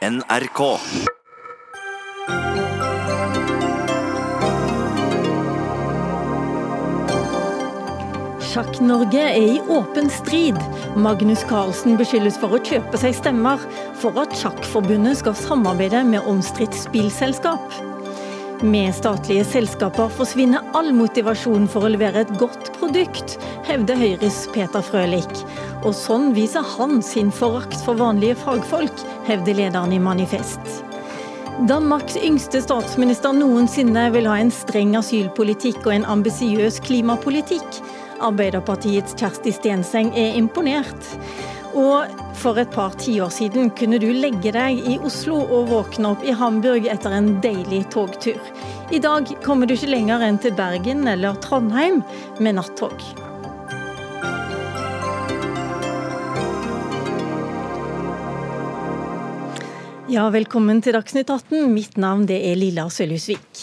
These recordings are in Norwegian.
NRK. Sjakk-Norge er i åpen strid. Magnus Carlsen beskyldes for å kjøpe seg stemmer for at Sjakkforbundet skal samarbeide med omstridt spillselskap. Med statlige selskaper forsvinner all motivasjon for å levere et godt produkt, hevder Høyres Peter Frølich. Og sånn viser han sin forakt for vanlige fagfolk, hevder lederen i Manifest. Danmarks yngste statsminister noensinne vil ha en streng asylpolitikk og en ambisiøs klimapolitikk. Arbeiderpartiets Kjersti Stenseng er imponert. Og for et par tiår siden kunne du legge deg i Oslo og våkne opp i Hamburg etter en deilig togtur. I dag kommer du ikke lenger enn til Bergen eller Trondheim med nattog. Ja, velkommen til Dagsnytt 18. Mitt navn det er Lilla Sølhusvik.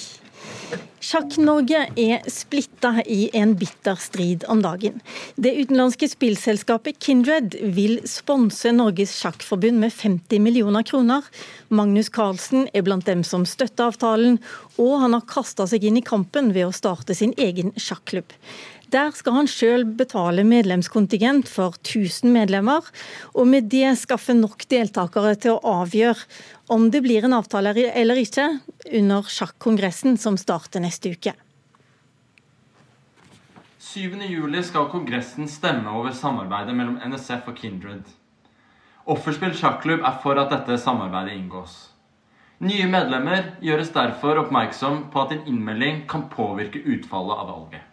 Sjakk-Norge er splitta i en bitter strid om dagen. Det utenlandske spillselskapet Kindred vil sponse Norges Sjakkforbund med 50 millioner kroner. Magnus Carlsen er blant dem som støtter avtalen, og han har kasta seg inn i kampen ved å starte sin egen sjakklubb. Der skal han sjøl betale medlemskontingent for 1000 medlemmer, og med det skaffe nok deltakere til å avgjøre om det blir en avtale eller ikke under sjakkongressen som starter neste uke. 7.7 skal Kongressen stemme over samarbeidet mellom NSF og Kindred. Offerspill sjakklubb er for at dette samarbeidet inngås. Nye medlemmer gjøres derfor oppmerksom på at en innmelding kan påvirke utfallet av valget.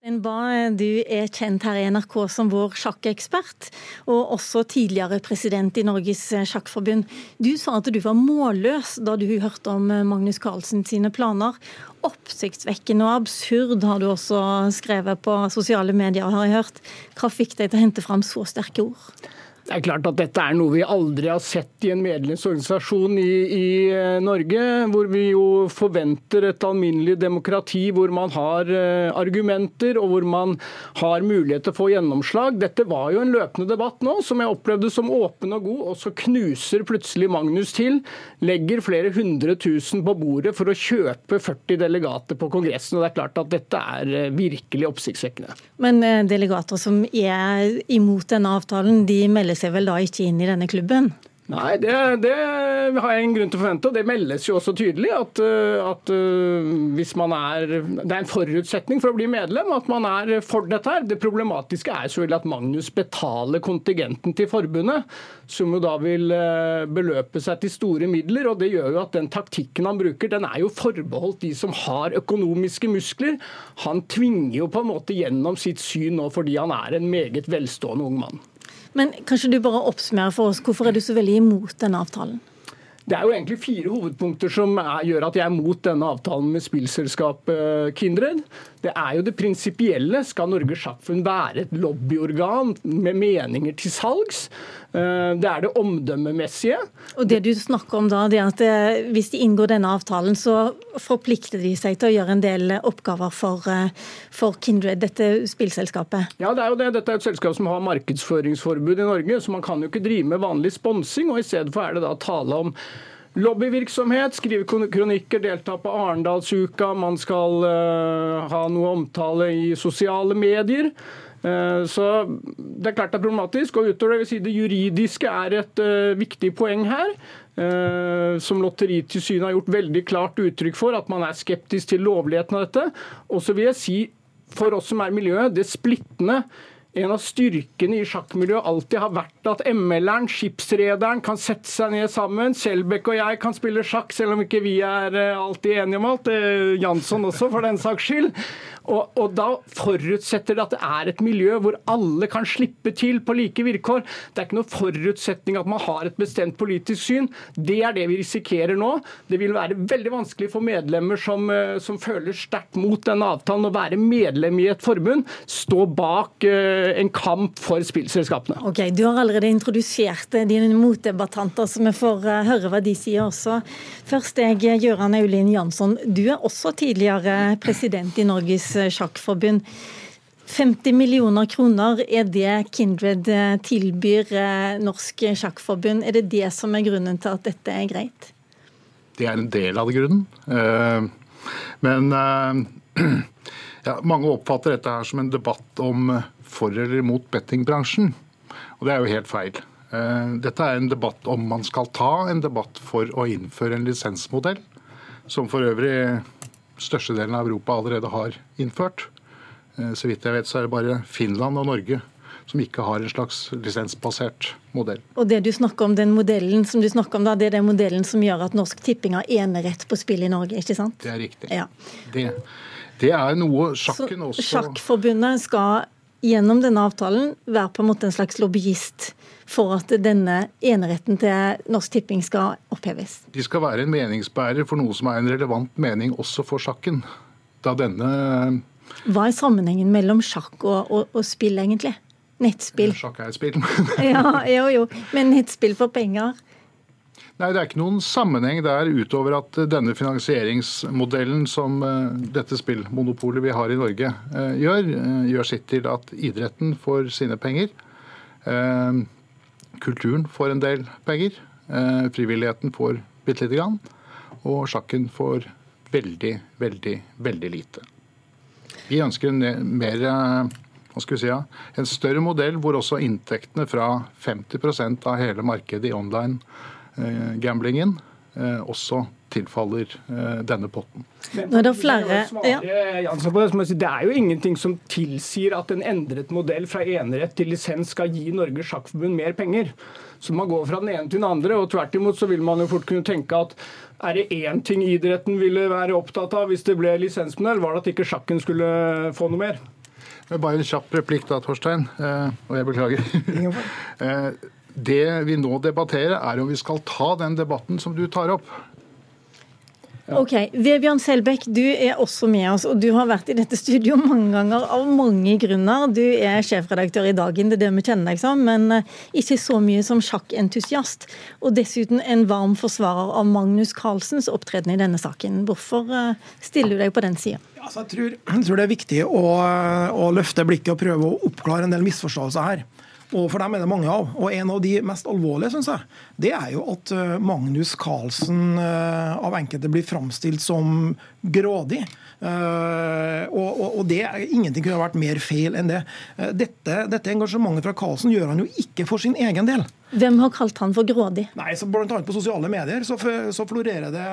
Du er kjent her i NRK som vår sjakkekspert, og også tidligere president i Norges sjakkforbund. Du sa at du var målløs da du hørte om Magnus Carlsen sine planer. Oppsiktsvekkende og absurd har du også skrevet på sosiale medier, har jeg hørt. Hva fikk deg til å hente fram så sterke ord? Det er klart at dette er noe vi aldri har sett i en medlemsorganisasjon i, i, eh, Norge, hvor vi jo forventer et alminnelig demokrati hvor man har uh, argumenter og hvor man har mulighet til å få gjennomslag. Dette var jo en løpende debatt nå, som jeg opplevde som åpen og god, og så knuser plutselig Magnus til, legger flere hundre tusen på bordet for å kjøpe 40 delegater på Kongressen. og Det er klart at dette er uh, virkelig oppsiktsvekkende. Men delegater som er imot denne avtalen, de melder seg vel da ikke inn i denne klubben? Nei, det, det, har jeg en grunn til å forvente. og Det meldes jo også tydelig at, eh, at, eh, hvis man er Det er en forutsetning for å bli medlem at man er for dette her. Det problematiske er selvfølgelig at Magnus betaler kontingenten til forbundet, som jo da vil eh, beløpe seg til store midler. og Det gjør jo at den taktikken han bruker, den er jo forbeholdt de som har økonomiske muskler. Han tvinger jo på en måte gjennom sitt syn nå fordi han er en meget velstående ung mann. Men kanskje du bare oppsummerer for oss, hvorfor er du så veldig imot denne avtalen? Det er jo egentlig fire hovedpunkter som er, gjør at jeg er mot denne avtalen med spillselskapet Kindred. Det er jo det prinsipielle. Skal Norges Sjakkforbund være et lobbyorgan med meninger til salgs? Eh, det er det omdømmemessige. Og det du snakker om da, det er at eh, Hvis de inngår denne avtalen, så forplikter de seg til å gjøre en del oppgaver for, eh, for Kindred, dette spillselskapet? Ja, det er jo det. Dette er et selskap som har markedsføringsforbud i Norge, så man kan jo ikke drive med vanlig sponsing. og I stedet for er det da tale om Lobbyvirksomhet, skrive kronikker, delta på Arendalsuka. Man skal uh, ha noe omtale i sosiale medier. Uh, så Det er klart det er problematisk. og utover Det vil si det juridiske er et uh, viktig poeng her. som Lotteritilsynet har gjort veldig klart uttrykk for, at man er skeptisk til lovligheten av dette. Og så vil jeg si, for oss som er miljøet, det splittende en av styrkene i sjakkmiljøet alltid har vært at ML-eren, skipsrederen, kan sette seg ned sammen. Selbekk og jeg kan spille sjakk, selv om ikke vi er eh, alltid enige om alt. Jansson også, for den saks skyld. Og, og, Da forutsetter det at det er et miljø hvor alle kan slippe til på like vilkår. Det er ikke noe forutsetning at man har et bestemt politisk syn. Det er det vi risikerer nå. Det vil være veldig vanskelig for medlemmer som, eh, som føler sterkt mot denne avtalen, å være medlem i et forbund, stå bak uh, en kamp for spillselskapene. Ok, Du har allerede introdusert dine motdebattanter, så vi får høre hva de sier også. Først deg, Gøran Aulin Jansson. Du er også tidligere president i Norges Sjakkforbund. 50 millioner kroner er det Kindred eh, tilbyr eh, Norsk Sjakkforbund. Er det det som er grunnen til at dette er greit? Det er en del av grunnen. Eh, men ja, mange oppfatter dette her som en debatt om for eller mot bettingbransjen. Og det er jo helt feil. Dette er en debatt om man skal ta en debatt for å innføre en lisensmodell, som for øvrig størstedelen av Europa allerede har innført. Eh, så vidt jeg vet, så er det bare Finland og Norge som ikke har en slags lisensbasert modell. Og det du snakker om, den modellen som du snakker om da, det er den modellen som gjør at Norsk Tipping har enerett på spill i Norge, ikke sant? Det er riktig. Ja. Det, det, er noe sjakken også Sjakkforbundet skal gjennom denne avtalen være på en måte en slags lobbyist for at denne eneretten til Norsk Tipping skal oppheves? De skal være en meningsbærer for noe som er en relevant mening også for sjakken. Da denne hva er sammenhengen mellom sjakk og, og, og spill, egentlig? Nettspill. Sjakk er et spill. ja, jo, jo. Men nettspill for penger? Nei, Det er ikke noen sammenheng der utover at denne finansieringsmodellen som uh, dette spillmonopolet vi har i Norge uh, gjør, gjør sitt til at idretten får sine penger. kulturen får en del penger. frivilligheten får bitte lite grann. Og sjakken får veldig, veldig, veldig lite. Vi ønsker en mer hva skal vi si, en større modell hvor også inntektene fra 50% av hele markedet i online-gamblingen eh, eh, også tilfaller eh, denne potten. Nå er det flere ja. Det er jo ingenting som tilsier at en endret modell fra enerett til lisens skal gi Norges Sjakkforbund mer penger. Så man går fra den ene til den andre. og Tvert imot så vil man jo fort kunne tenke at er det én ting idretten ville være opptatt av hvis det ble lisensmodell, var det at ikke sjakken skulle få noe mer? Bare en kjapp replikk da, Torstein. Eh, og jeg beklager. Eh, det vi nå debatterer, er om vi skal ta den debatten som du tar opp. Ok, Vebjørn Selbekk, du er også med oss, og du har vært i dette studio mange ganger av mange grunner. Du er sjefredaktør i Dagen, det er det vi kjenner deg som, men eh, ikke så mye som sjakkentusiast. Og dessuten en varm forsvarer av Magnus Carlsens opptreden i denne saken. Hvorfor eh, stiller du deg på den sida? Altså, jeg, tror, jeg, tror, det er viktig å, å løfte blikket og prøve å oppklare en del misforståelser her. Og for dem er det mange av. Og en av de mest alvorlige, syns jeg, det er jo at eh, Magnus Carlsen eh, av enkelte blir framstilt som grådig. Uh, og, og, og, det, Ingenting kunne vært mer feil enn det. Dette, dette engasjementet fra Carlsen gjør han jo ikke for sin egen del. Hvem har kalt han for grådig? Nei, så Blant annet på sosiale medier så, så, florerer det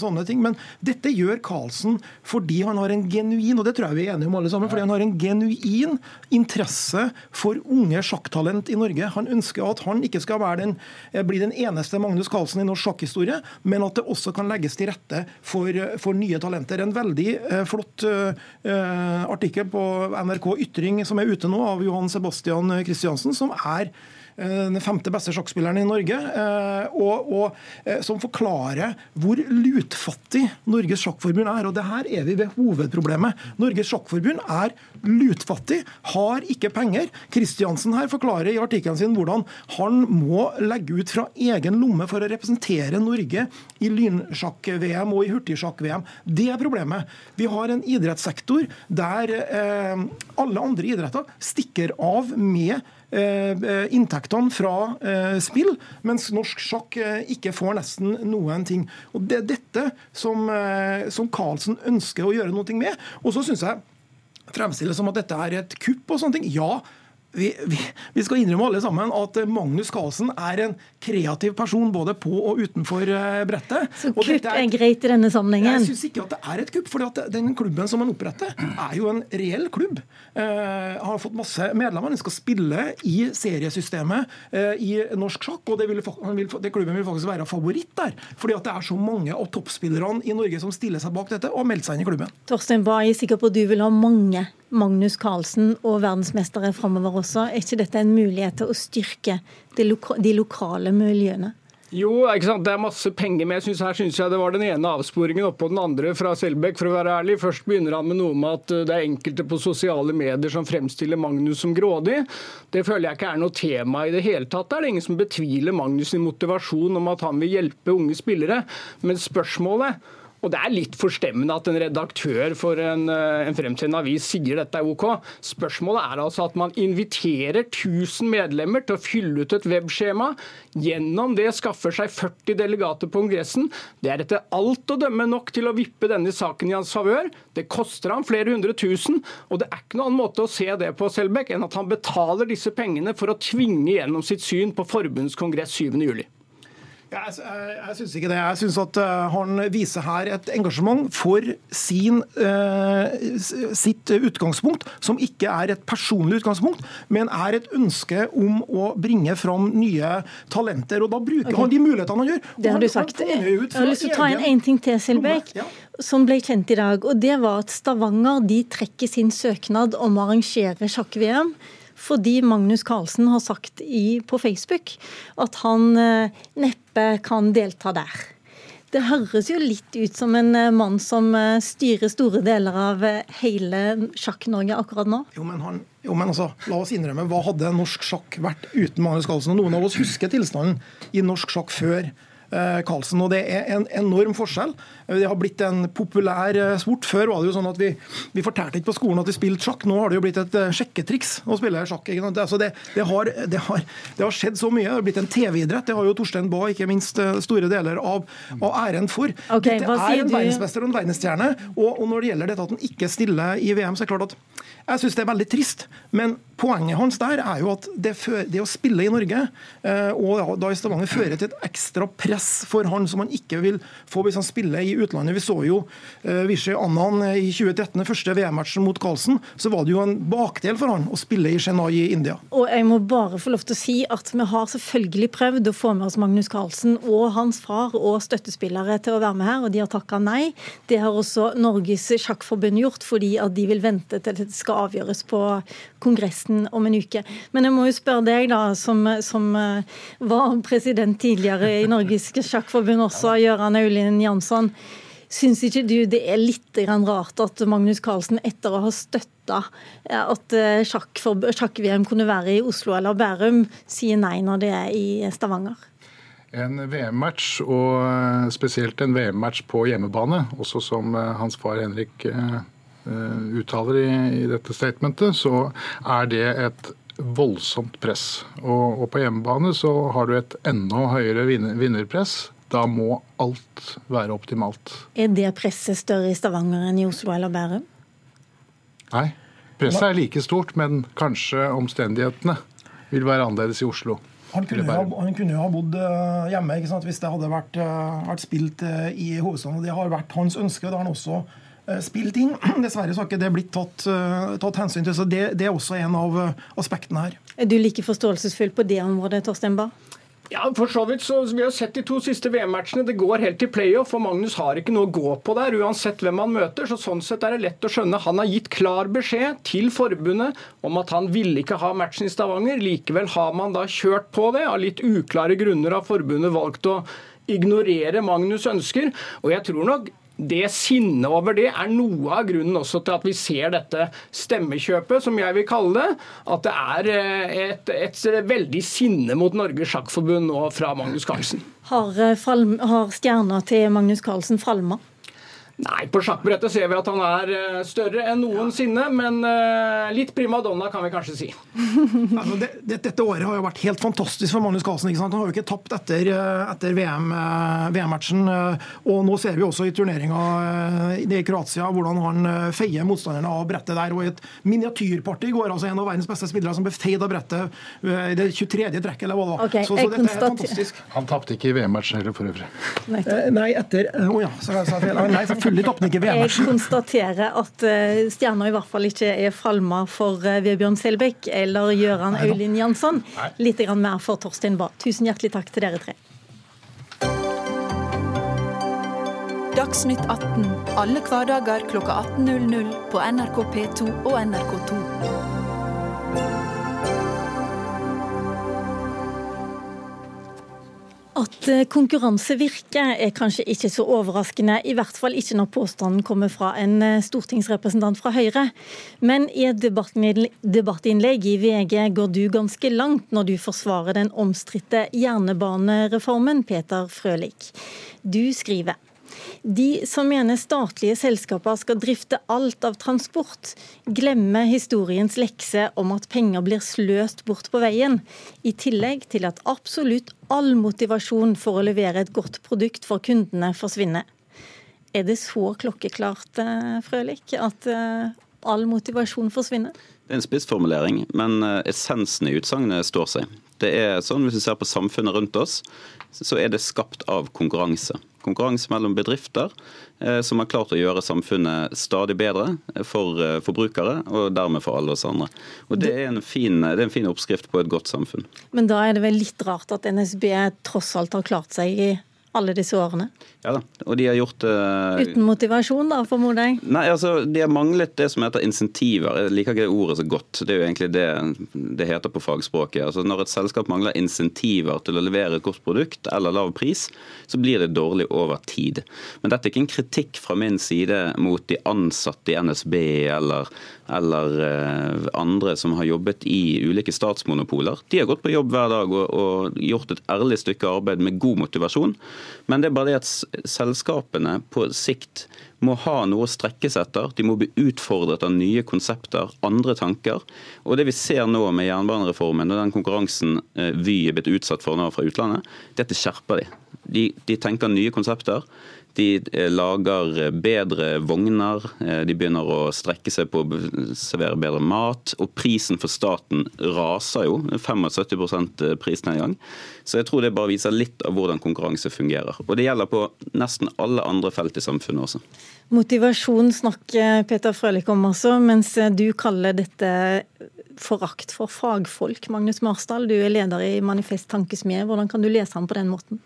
sånne ting. Men dette gjør Karlsen fordi han har en genuin og det tror jeg vi er enige om alle sammen, fordi han har en genuin interesse for unge sjakktalent i Norge. Han ønsker at han ikke skal den, eh, bli den eneste Magnus Carlsen i norsk sjakkhistorie, men at det også kan legges til rette for, for nye talenter. En veldig eh, flott eh, artikkel på NRK Ytring som er ute nå, av Johan Sebastian Christiansen, som er Eh, den femte beste sjakkspilleren i Norge, eh, og, og, eh, som forklarer hvor lutfattig Norges Sjakkforbund er. Og det her er vi ved hovedproblemet. Norges Sjakkforbund er lutfattig, har ikke penger. Kristiansen her forklarer i artikkelen sin hvordan han må legge ut fra egen lomme for å representere Norge i lynsjakk-VM og i hurtigsjakk-VM. Det er problemet. Vi har en idrettssektor der eh, alle andre idretter stikker av med Eh, eh, inntektene fra eh, spill, mens norsk sjakk ikke får nesten noen ting. Og Det er dette som, som Carlsen ønsker å gjøre noe med. Og så syns jeg fremstilles som at dette er et kupp og sånne ting. Ja, vi, vi, vi, skal innrømme alle sammen at Magnus Carlsen er en kreativ person både på og utenfor eh, brettet. Så kupp er, er, greit i denne sammenhengen? Jeg syns ikke at det er et kupp. for den klubben som han oppretter, er jo en reell klubb. Eh, har fått masse medlemmer. Den skal spille i seriesystemet eh, i norsk sjakk. og det, vil, vil, det, klubben vil faktisk være favoritt der. fordi at det er så mange av toppspillerne i Norge som stiller seg bak dette og har meldt seg inn i klubben. Torstein Bae, er sikker på at du vil ha mange Magnus Carlsen og verdensmestere framover også. Er ikke dette en mulighet til å styrke de, loka de lokale miljøene? Jo, ikke sant? det er masse penger med. Synes, her syns jeg det var den ene avsporingen oppå den andre fra Selbekk, for å være ærlig. Først begynner han med noe med at det er enkelte på sosiale medier som fremstiller Magnus som grådig. Det føler jeg ikke er noe tema i det hele tatt. Det er ingen som betviler Magnus' sin motivasjon om at han vil hjelpe unge spillere. Men spørsmålet Og Det er litt forstemmende at en redaktør for en, en fremtredende avis sier dette er OK. Spørsmålet er altså at man inviterer 1000 medlemmer til å fylle ut et webskjema. Gjennom det skaffer seg 40 delegater på Kongressen. Det er etter alt å dømme nok til å vippe denne saken i hans favør. Det koster ham flere hundre tusen, og det er ikke noen annen måte å se det på Selbekk enn at han betaler disse pengene for å tvinge gjennom sitt syn på forbundskongress 7.7. Ja, jeg jeg, jeg syns ikke det. Jeg syns at uh, han viser her et engasjement for sin, eh, sitt utgangspunkt, som ikke er et personlig utgangspunkt, men er et ønske om å bringe fram nye talenter. Og da bruker okay. han de mulighetene han gjør. Det har du sagt. Jeg har lyst til å ta en, én ting til, Selbekk. Ja. Som ble kjent i dag. og det var at Stavanger de trekker sin søknad om å arrangere sjakk-VM fordi Magnus Carlsen har sagt i, på Facebook at han eh, neppe kan delta der. Det høres jo litt ut som en eh, mann som eh, styrer store deler av hele Sjakk-Norge akkurat nå. Jo, men, han, jo, men altså, la oss innrømme, hva hadde norsk sjakk vært uten Magnus Carlsen? Noen av oss husker tilstanden i norsk sjakk før Carlsen. Og det er en enorm forskjell. Det har blitt en populær eh, sport. Før var det jo sånn at vi, vi fortalte ikke på skolen at vi spilte sjakk. Nå har det jo blitt et eh, sjekketriks å spille sjakk. Altså det, det, har, det, har, det, har, skjedd så mye. Det har blitt en TV-idrett. Det har jo Torstein Bae ikke minst eh, store deler av, av æren for. Okay, dette er en verdensmester og en verdensstjerne. Og, og, når det gjelder dette at han ikke stiller i VM, så er det klart at jeg syns det er veldig trist. Men poenget hans der er jo at det, det å spille i Norge, og da i Stavanger, fører til et ekstra press for han som han ikke vil få hvis han spiller i utlandet. Vi så jo uh, Vishy Annan i 2013, første VM-matchen mot Carlsen. Så var det jo en bakdel for han å spille i Chennai i India. Og jeg må bare få lov til å si at vi har selvfølgelig prøvd å få med oss Magnus Carlsen og hans far og støttespillere til å være med her, og de har takka nei. Det har også Norges Sjakkforbund gjort, fordi at de vil vente til det skal avgjøres på Kongressen om en uke. Men jeg må jo spørre deg, da, som, som eh, var president tidligere i Norges Sjakkforbund også, Gøran Aulin Jansson. Syns ikke du det er litt rart at Magnus Carlsen, etter å ha støtta at eh, sjakk-VM kunne være i Oslo eller Bærum, sier nei når det er i Stavanger? En VM-match, og eh, spesielt en VM-match på hjemmebane, også som eh, hans far Henrik uttaler i, i dette statementet, så er det et voldsomt press. Og, og, på hjemmebane så har du et enda høyere vinnerpress. Da må alt være optimalt. Er det presset større i Stavanger enn i Oslo eller Bærum? Nei. Presset er like stort, men kanskje omstendighetene vil være annerledes i Oslo. Han kunne, ha, han kunne, jo ha bodd eh, hjemme ikke sant? hvis det hadde vært, eh, vært spilt eh, i hovedstaden. Det har vært hans ønske. Det har han også spilt inn. Dessverre så har ikke det blitt tatt, tatt hensyn til. så det, det, er også en av aspektene her. Er du like forståelsesfull på det området, Torstein Bae? Ja, for så vidt. så Vi har sett de to siste VM-matchene. Det går helt til playoff, og Magnus har ikke noe å gå på der, uansett hvem han møter. så Sånn sett er det lett å skjønne. Han har gitt klar beskjed til forbundet om at han ville ikke ha matchen i Stavanger. Likevel har man da kjørt på det. Av litt uklare grunner har forbundet valgt å ignorere Magnus' ønsker. Og jeg tror nok det sinnet over det er noe av grunnen også til at vi ser dette stemmekjøpet, som jeg vil kalle det. At det er eh, et, et veldig sinne mot Norges Sjakkforbund nå fra Magnus Carlsen. Har, eh, har stjerna til Magnus Carlsen falma? Nei, på sjakkbrettet ser vi at han er eh, større enn noensinne, men litt litt primadonna kan vi kanskje si. altså, det, det, dette året har jo vært helt fantastisk for Magnus Carlsen. Han har jo ikke tapt etter, eh, etter VM-matchen. VM og nå ser vi også i turneringa i Kroatia hvordan han feier motstanderne av brettet der. Og i et miniatyrparty går altså en av verdens beste spillere som ble feid av brettet i det 23. trekket, eller hva det var. Okay, så, så dette er fantastisk. Han tapte ikke i VM-matchen heller, for øvrig. Nei, etter Å oh, ja, så jeg sa feil. Nei, toppene ikke VM-matchen. Jeg konstaterer at uh, stjerna i hvert fall ikke er falma for uh, Vebjørn Selbekk eller Gøran Øylin Jansson. Litt mer for Torstein Bae. Tusen hjertelig takk til dere tre. Dagsnytt 18 alle hverdager kl 18.00 på NRK P2 og NRK2. At eh, konkurranse virker er kanskje ikke så overraskende, i hvert fall ikke når påstanden kommer fra en eh, stortingsrepresentant fra Høyre. Men i et debattinnlegg i VG går du ganske langt når du forsvarer den omstridte jernbanereformen, Peter Frølik. Du skriver De som mener statlige selskaper skal drifte alt av transport, glemmer historiens lekse om at penger blir sløst bort på veien, i tillegg til at absolutt all motivasjon for å levere et godt produkt for kundene forsvinner. Er det så klokkeklart, Frølik, Frølich, at eh, all motivasjon forsvinner? Det er en spissformulering, men eh, essensen i utsagnet står seg. Det er sånn, Hvis vi ser på samfunnet rundt oss, så er det skapt av konkurranse. Konkurranse mellom bedrifter som har klart å gjøre samfunnet stadig bedre for forbrukere, og dermed for alle oss andre. Og Det er fin, er en fin oppskrift på et godt samfunn. Men da er det vel litt rart at NSB tross alt har klart seg i alle disse årene? Ja da, og de har gjort uh... Uten motivasjon, da, formoder jeg? Nei, altså, de har manglet det som heter insentiver. Jeg liker ikke det ordet så godt. Det er jo egentlig det det heter på fagspråket. Altså, når et selskap mangler insentiver til å levere et godt produkt eller lav pris, så blir det dårlig over tid. Men dette er ikke en kritikk fra min side mot de ansatte i NSB eller, eller uh, andre som har jobbet i ulike statsmonopoler. De har gått på jobb hver dag og, og gjort et ærlig stykke arbeid med god motivasjon. Men det er bare det at selskapene på sikt må ha noe å strekke seg etter. De må bli utfordret av nye konsepter, andre tanker. Og det vi ser nå med jernbanereformen og den konkurransen eh, Vy er blitt utsatt for nå fra utlandet, det er at det skjerper de. De, de tenker nye konsepter. De eh, lager eh, bedre vogner, eh, de begynner å strekke seg på å servere bedre mat. Og prisen for staten raser jo. 75% prisnedgang. Så jeg tror det bare viser litt av hvordan konkurranse fungerer. Og det gjelder på nesten alle andre felt i samfunnet også. Motivasjon snakker Peter Frølich om også, mens du kaller dette forakt for fagfolk. Magnus Marsdal, du er leder i Manifest Tankesmie. Hvordan kan du lese ham på den måten?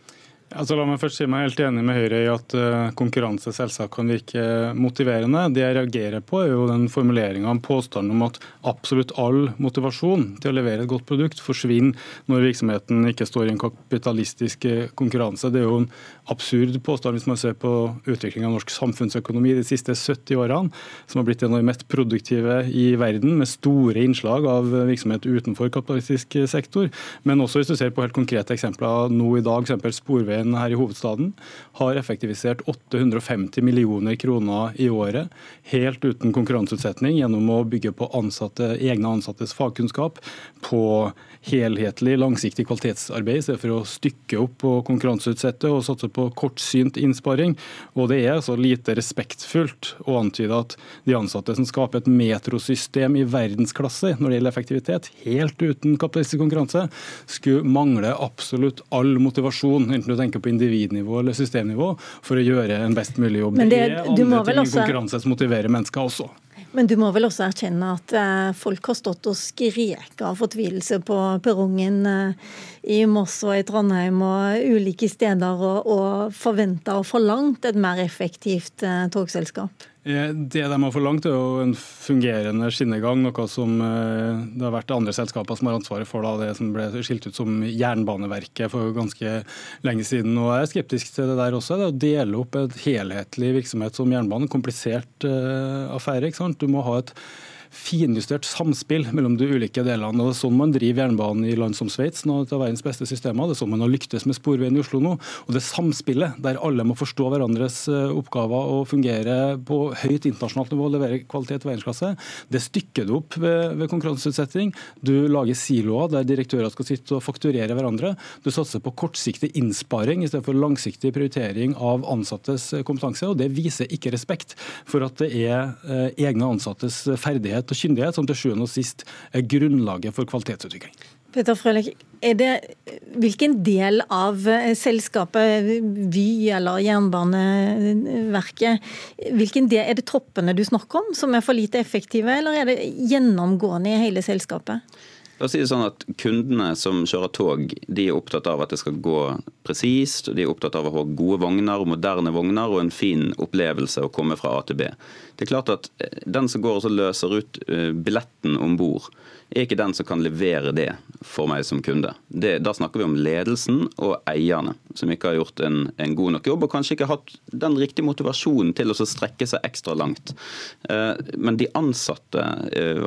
Altså, la meg først si meg helt enig med Høyre i at uh, konkurranse selvsagt kan virke motiverende. Det jeg reagerer på, er jo den formuleringa om påstanden om at absolutt all motivasjon til å levere et godt produkt forsvinner når virksomheten ikke står i en kapitalistisk eh, konkurranse. Det er jo en absurd påstand hvis man ser på utviklingen av norsk samfunnsøkonomi de siste 70 årene, som har blitt en av de mest produktive i verden, med store innslag av virksomhet utenfor kapitalistisk sektor. Men også hvis du ser på helt konkrete eksempler nå i dag, f.eks. Sporveien her i hovedstaden har effektivisert 850 millioner kroner i året, helt uten konkurranseutsetning, gjennom å bygge på ansatte, egne ansattes fagkunnskap, på helhetlig, langsiktig kvalitetsarbeid, i stedet for å stykke opp og konkurranseutsette og satse på kortsynt innsparing. Og det er altså lite respektfullt å antyde at de ansatte som skaper et metrosystem i verdensklasse når det gjelder effektivitet, helt uten kapitalistisk konkurranse, skulle mangle absolutt all motivasjon, enten du tenker på individnivå eller systemnivå, for å gjøre en best mulig jobb. det, det er andre ting i konkurranse som motiverer mennesker også. Men du må vel også erkjenne at eh, folk har stått og skreket av fortvilelse på perrongen eh, i Moss og i Trondheim og ulike steder, og, og forventa og forlangt et mer effektivt eh, togselskap? Det de har forlangt, er jo en fungerende skinnegang, noe som det har vært andre selskaper som har ansvaret for da, det som ble skilt ut som Jernbaneverket for ganske lenge siden. Og Jeg er skeptisk til det der også. Det å dele opp et helhetlig virksomhet som jernbane, komplisert affære. ikke sant? Du må ha et finjustert samspill mellom de ulike delene. og Det er sånn man driver jernbanen i land som Sveits, et av verdens beste systemer. Det er sånn man har lyktes med Sporveien i Oslo nå. Og det samspillet der alle må forstå hverandres eh, oppgaver og fungere på høyt internasjonalt nivå og levere kvalitet i verdensklasse, det stykker du opp ved, ved konkurranseutsetting. Du lager siloer der direktører skal sitte og fakturere hverandre. Du satser på kortsiktig innsparing i stedet for langsiktig prioritering av ansattes kompetanse. og Det viser ikke respekt for at det er eh, egne ansattes ferdighet faglighet og kyndighet som til sjuende og sist er grunnlaget for kvalitetsutvikling. Peter Frølich, hvilken del av eh, selskapet Vy eller Jernbaneverket hvilken del, Er det toppene du snakker om som er for lite effektive, eller er det gjennomgående i hele selskapet? La oss si det sånn at Kundene som kjører tog, de er opptatt av at det skal gå presist. De er opptatt av å ha gode vogner, moderne vogner og en fin opplevelse å komme fra A til B. Det er klart at eh, Den som går og løser ut eh, billetten om bord, er ikke den som kan levere det for meg som kunde. Det, da snakker vi om ledelsen og eierne. som ikke har gjort en, en god nok jobb, og kanskje ikke hatt den riktige motivasjonen til å strekke seg ekstra langt. Eh, men de ansatte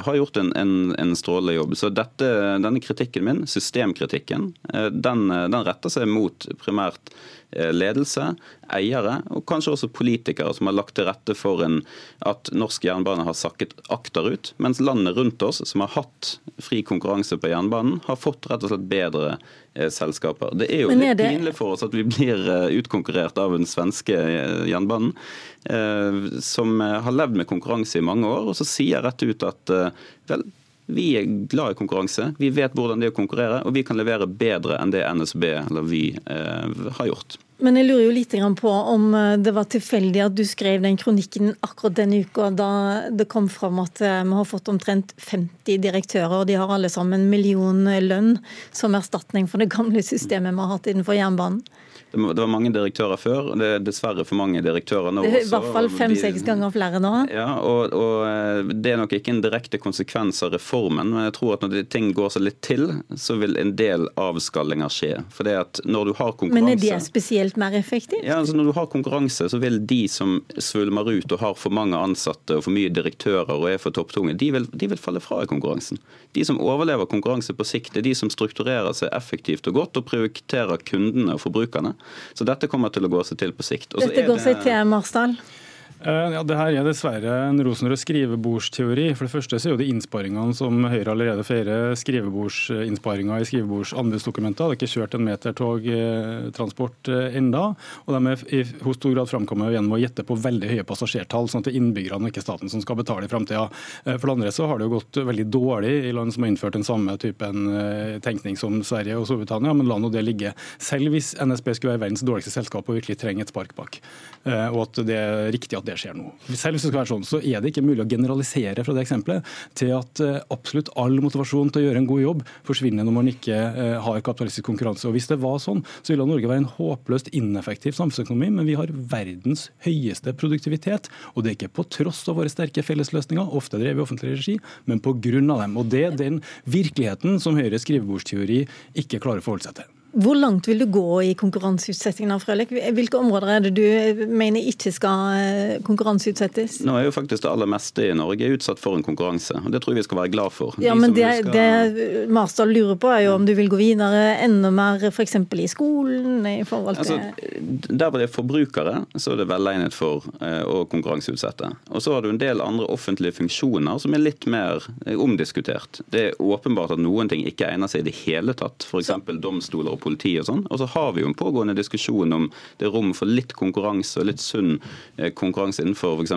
har gjort en, en, en strålende jobb. Så dette, denne kritikken min, systemkritikken, den, den retter seg mot primært ledelse, eiere og kanskje også politikere som har lagt til rette for en, at norsk jernbane har sakket akterut, mens landet rundt oss som har hatt fri konkurranse på jernbanen, har fått rett og slett bedre eh, selskaper. Det er jo er litt det... pinlig for oss at vi blir eh, utkonkurrert av den svenske jernbanen, som har levd med konkurranse i mange år, og så sier rett ut at vel, vi er glad i konkurranse, vi vet hvordan det er å konkurrere, og vi kan levere bedre enn det NSB eller vi eh, har gjort. Men jeg lurer jo litt på om eh, det var tilfeldig at du skrev den kronikken akkurat denne uka, da det kom fram at eh, vi har fått omtrent 50 direktører, og de har alle sammen million lønn som erstatning for det gamle systemet vi har hatt innenfor jernbanen? Det var mange direktører før, og det er dessverre for mange direktører nå. Det er I hvert fall fem-seks ganger flere nå. Ja, og, og, eh, Det er nok ikke en direkte konsekvens av reformen, men jeg tror at når ting går seg litt til, så vil en del avskallinger skje. For det at når du har konkurranse... Men er det spesielt mer effektivt? Ja, altså Når du har konkurranse, så vil de som svulmer ut og har for mange ansatte og for mye direktører og er for topptunge, de vil, de vil falle fra i konkurransen. De som overlever konkurranse på sikt, er de som strukturerer seg effektivt og godt og prioriterer kundene og forbrukerne. Så dette kommer til å gå seg til på sikt. Også dette går seg til, Marsdal? Eh, ja, det her er dessverre en rosenrød skrivebordsteori. For det første så er jo det innsparingene som Høyre allerede feirer, skrivebordsinnsparinger i skrivebordsanbudsdokumenter. Det er ikke kjørt en meter togtransport eh, eh, enda, og de er i stor grad framkommet gjennom å gjette på veldig høye passasjertall, sånn at det er innbyggerne og ikke staten som skal betale i framtida. For det andre så har det jo gått veldig dårlig i land som har innført den samme typen tenkning som Sverige og Storbritannia, men la nå det ligge. Selv hvis NSB skulle være verdens dårligste selskap og virkelig trenger et spark bak, og at det er riktig at det skjer nå. Selv hvis det skal være sånn, så er det ikke mulig å generalisere fra det eksempelet til at eh, absolutt all motivasjon til å gjøre en god jobb forsvinner når man ikke eh, har kapitalistisk konkurranse. Og Hvis det var sånn, så ville Norge være en håpløst ineffektiv samfunnsøkonomi, men vi har verdens høyeste produktivitet. Og det er ikke på tross av våre sterke fellesløsninger, ofte drevet i offentlig regi, men av dem. Og Det er den virkeligheten som Høyres skrivebordsteori ikke klarer å forholde seg til. Hvor langt vil du gå i konkurranseutsettingen av Frølik? Hvilke områder er det du mener ikke skal eh, konkurranseutsettes? Nå er jo faktisk det aller meste i Norge utsatt for en konkurranse, og det tror jeg vi skal være glad for. Ja, De men det, skal... det Marsdal lurer på er jo om du vil gå videre enda mer f.eks. i skolen? i forhold til... Altså, der hvor det er forbrukere, så er det velegnet for eh, å konkurranseutsette. Og så har du en del andre offentlige funksjoner som er litt mer eh, omdiskutert. Det er åpenbart at noen ting ikke egner seg i det hele tatt, f.eks. domstoler og politi og sånn. Og så har vi jo en pågående diskusjon om det er rom for litt konkurranse og litt sunn eh, konkurranse innenfor f.eks.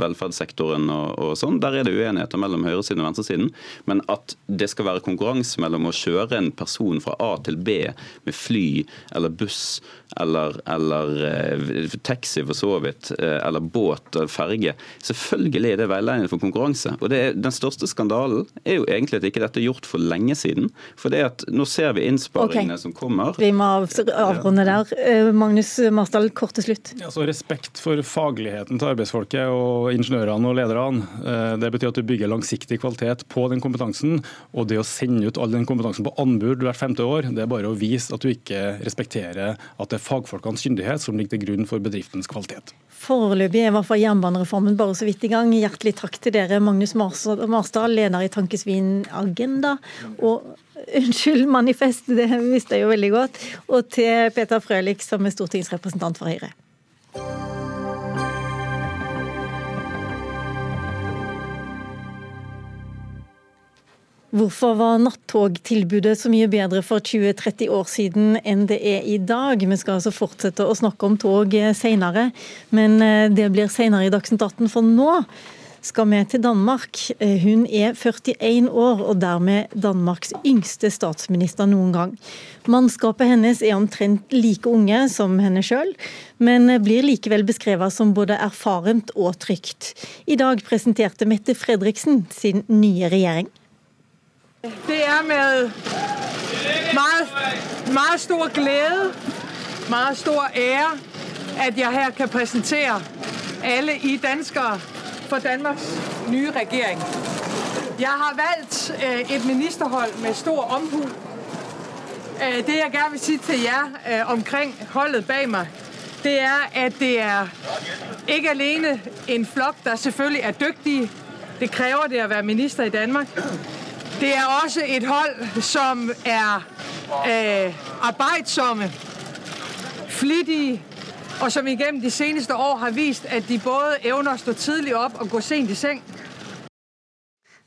velferdssektoren og, og, sånn. Der er det uenigheter mellom høyresiden og venstresiden. Men at det skal være konkurranse mellom å kjøre en person fra A til B med fly eller buss eller, eller eh, taxi for så vidt, eh, eller båt eller ferge. Selvfølgelig er det veiledende for konkurranse. Og er, Den største skandalen er jo egentlig at ikke dette er gjort for lenge siden. For det at nå ser vi innsparingene okay. som kommer. Vi må avrunde der. Eh, Magnus Marsdal, kort til slutt. Ja, så respekt for fagligheten til arbeidsfolket og ingeniørene og lederne. Det betyr at du bygger langsiktig kvalitet på den kompetansen. Og det å sende ut all den kompetansen på anbud hvert femte år, det er bare å vise at du ikke respekterer at det er fagfolkenes kyndighet som ligger til grunn for bedriftens kvalitet. Foreløpig er i hvert fall jernbanereformen bare så vidt i gang. Hjertelig takk til dere, Magnus Marsdal, leder i Tankesvin Agenda. og Unnskyld, Manifest, det visste jeg jo veldig godt. Og til Peter Frølich, som er stortingsrepresentant for Høyre. Hvorfor var nattogtilbudet så mye bedre for 20-30 år siden enn det er i dag? Vi skal altså fortsette å snakke om tog senere, men eh, det blir senere i Dagsnytt 18. For nå skal vi til Danmark. Eh, hun er 41 år og dermed Danmarks yngste statsminister noen gang. Mannskapet hennes er omtrent like unge som henne sjøl, men blir likevel beskrevet som både erfarent og trygt. I dag presenterte Mette Fredriksen sin nye regjering. Det er med meget, stor glede, meget stor ære, at jeg her kan præsentere alle I danskere for Danmarks nye regjering. Jeg har valgt øh, et ministerhold med stor omhu. Øh, det jeg gerne vil si til jer øh, omkring holdet bak meg, det er, at det er ikke alene en flok, der selvfølgelig er dyktige. Det kræver det at være minister i Danmark. Det er også et hold, som er arbeidsomme, flittige, og som igennem de seneste år har vist, at de både evner at stå tidlig op og gå sent i seng,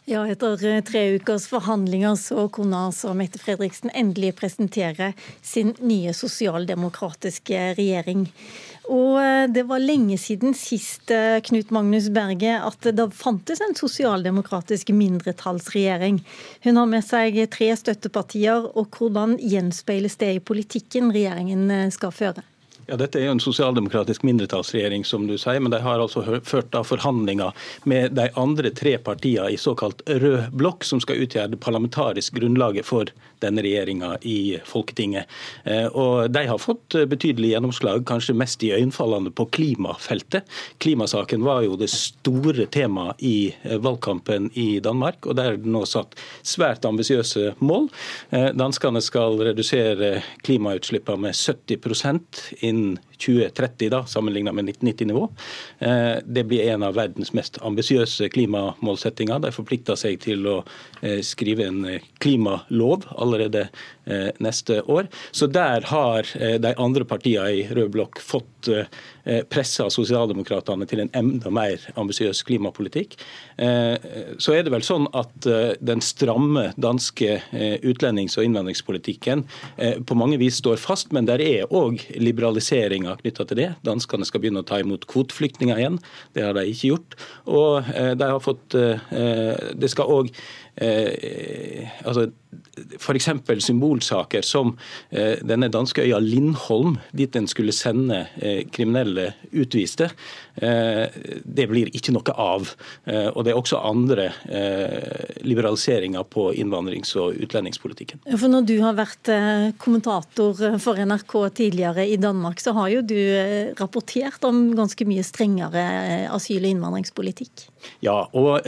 Ja, Etter eh, tre ukers forhandlinger så kunne altså Mette Fredriksen endelig presentere sin nye sosialdemokratiske regjering. Og eh, det var lenge siden sist, eh, Knut Magnus Berge, at det fantes en sosialdemokratisk mindretallsregjering. Hun har med seg tre støttepartier, og hvordan gjenspeiles det i politikken regjeringen skal føre? Ja, Dette er jo en sosialdemokratisk mindretallsregjering, som du sier, men de har altså ført da forhandlinger med de andre tre partiene i såkalt rød blokk, som skal utgjøre det parlamentariske grunnlaget for denne regjeringa i Folketinget. Eh, og De har fått betydelig gjennomslag, kanskje mest i øyenfallende på klimafeltet. Klimasaken var jo det store temaet i eh, valgkampen i Danmark, og der er det nå satt svært ambisiøse mål. Eh, danskene skal redusere klimautslippene med 70% innen 2030, da, sammenlignet med 1990-nivå. Eh, det blir en av verdens mest ambisiøse klimamålsettinger. De forplikter seg til å eh, skrive en eh, klimalov allerede neste år. Så der har de andre partiene i rød blokk fått pressa sosialdemokratene til en enda mer ambisiøs klimapolitikk. Så er det vel sånn at den stramme danske utlendings- og innvandringspolitikken på mange vis står fast, men der er òg liberaliseringer knytta til det. Danskene skal begynne å ta imot kvoteflyktninger igjen. Det har de ikke gjort. Og eh, de har fått eh, Det skal òg eh, altså, F.eks. symbolsaker som eh, denne danske øya Lindholm, dit en skulle sende eh, kriminelle utviste. Eh, det blir ikke noe av. Eh, og det er også andre eh, liberaliseringer på innvandrings- og utlendingspolitikken. For Når du har vært kommentator for NRK tidligere i Danmark, så har jo du rapportert om ganske mye strengere asyl- og innvandringspolitikk? Ja, og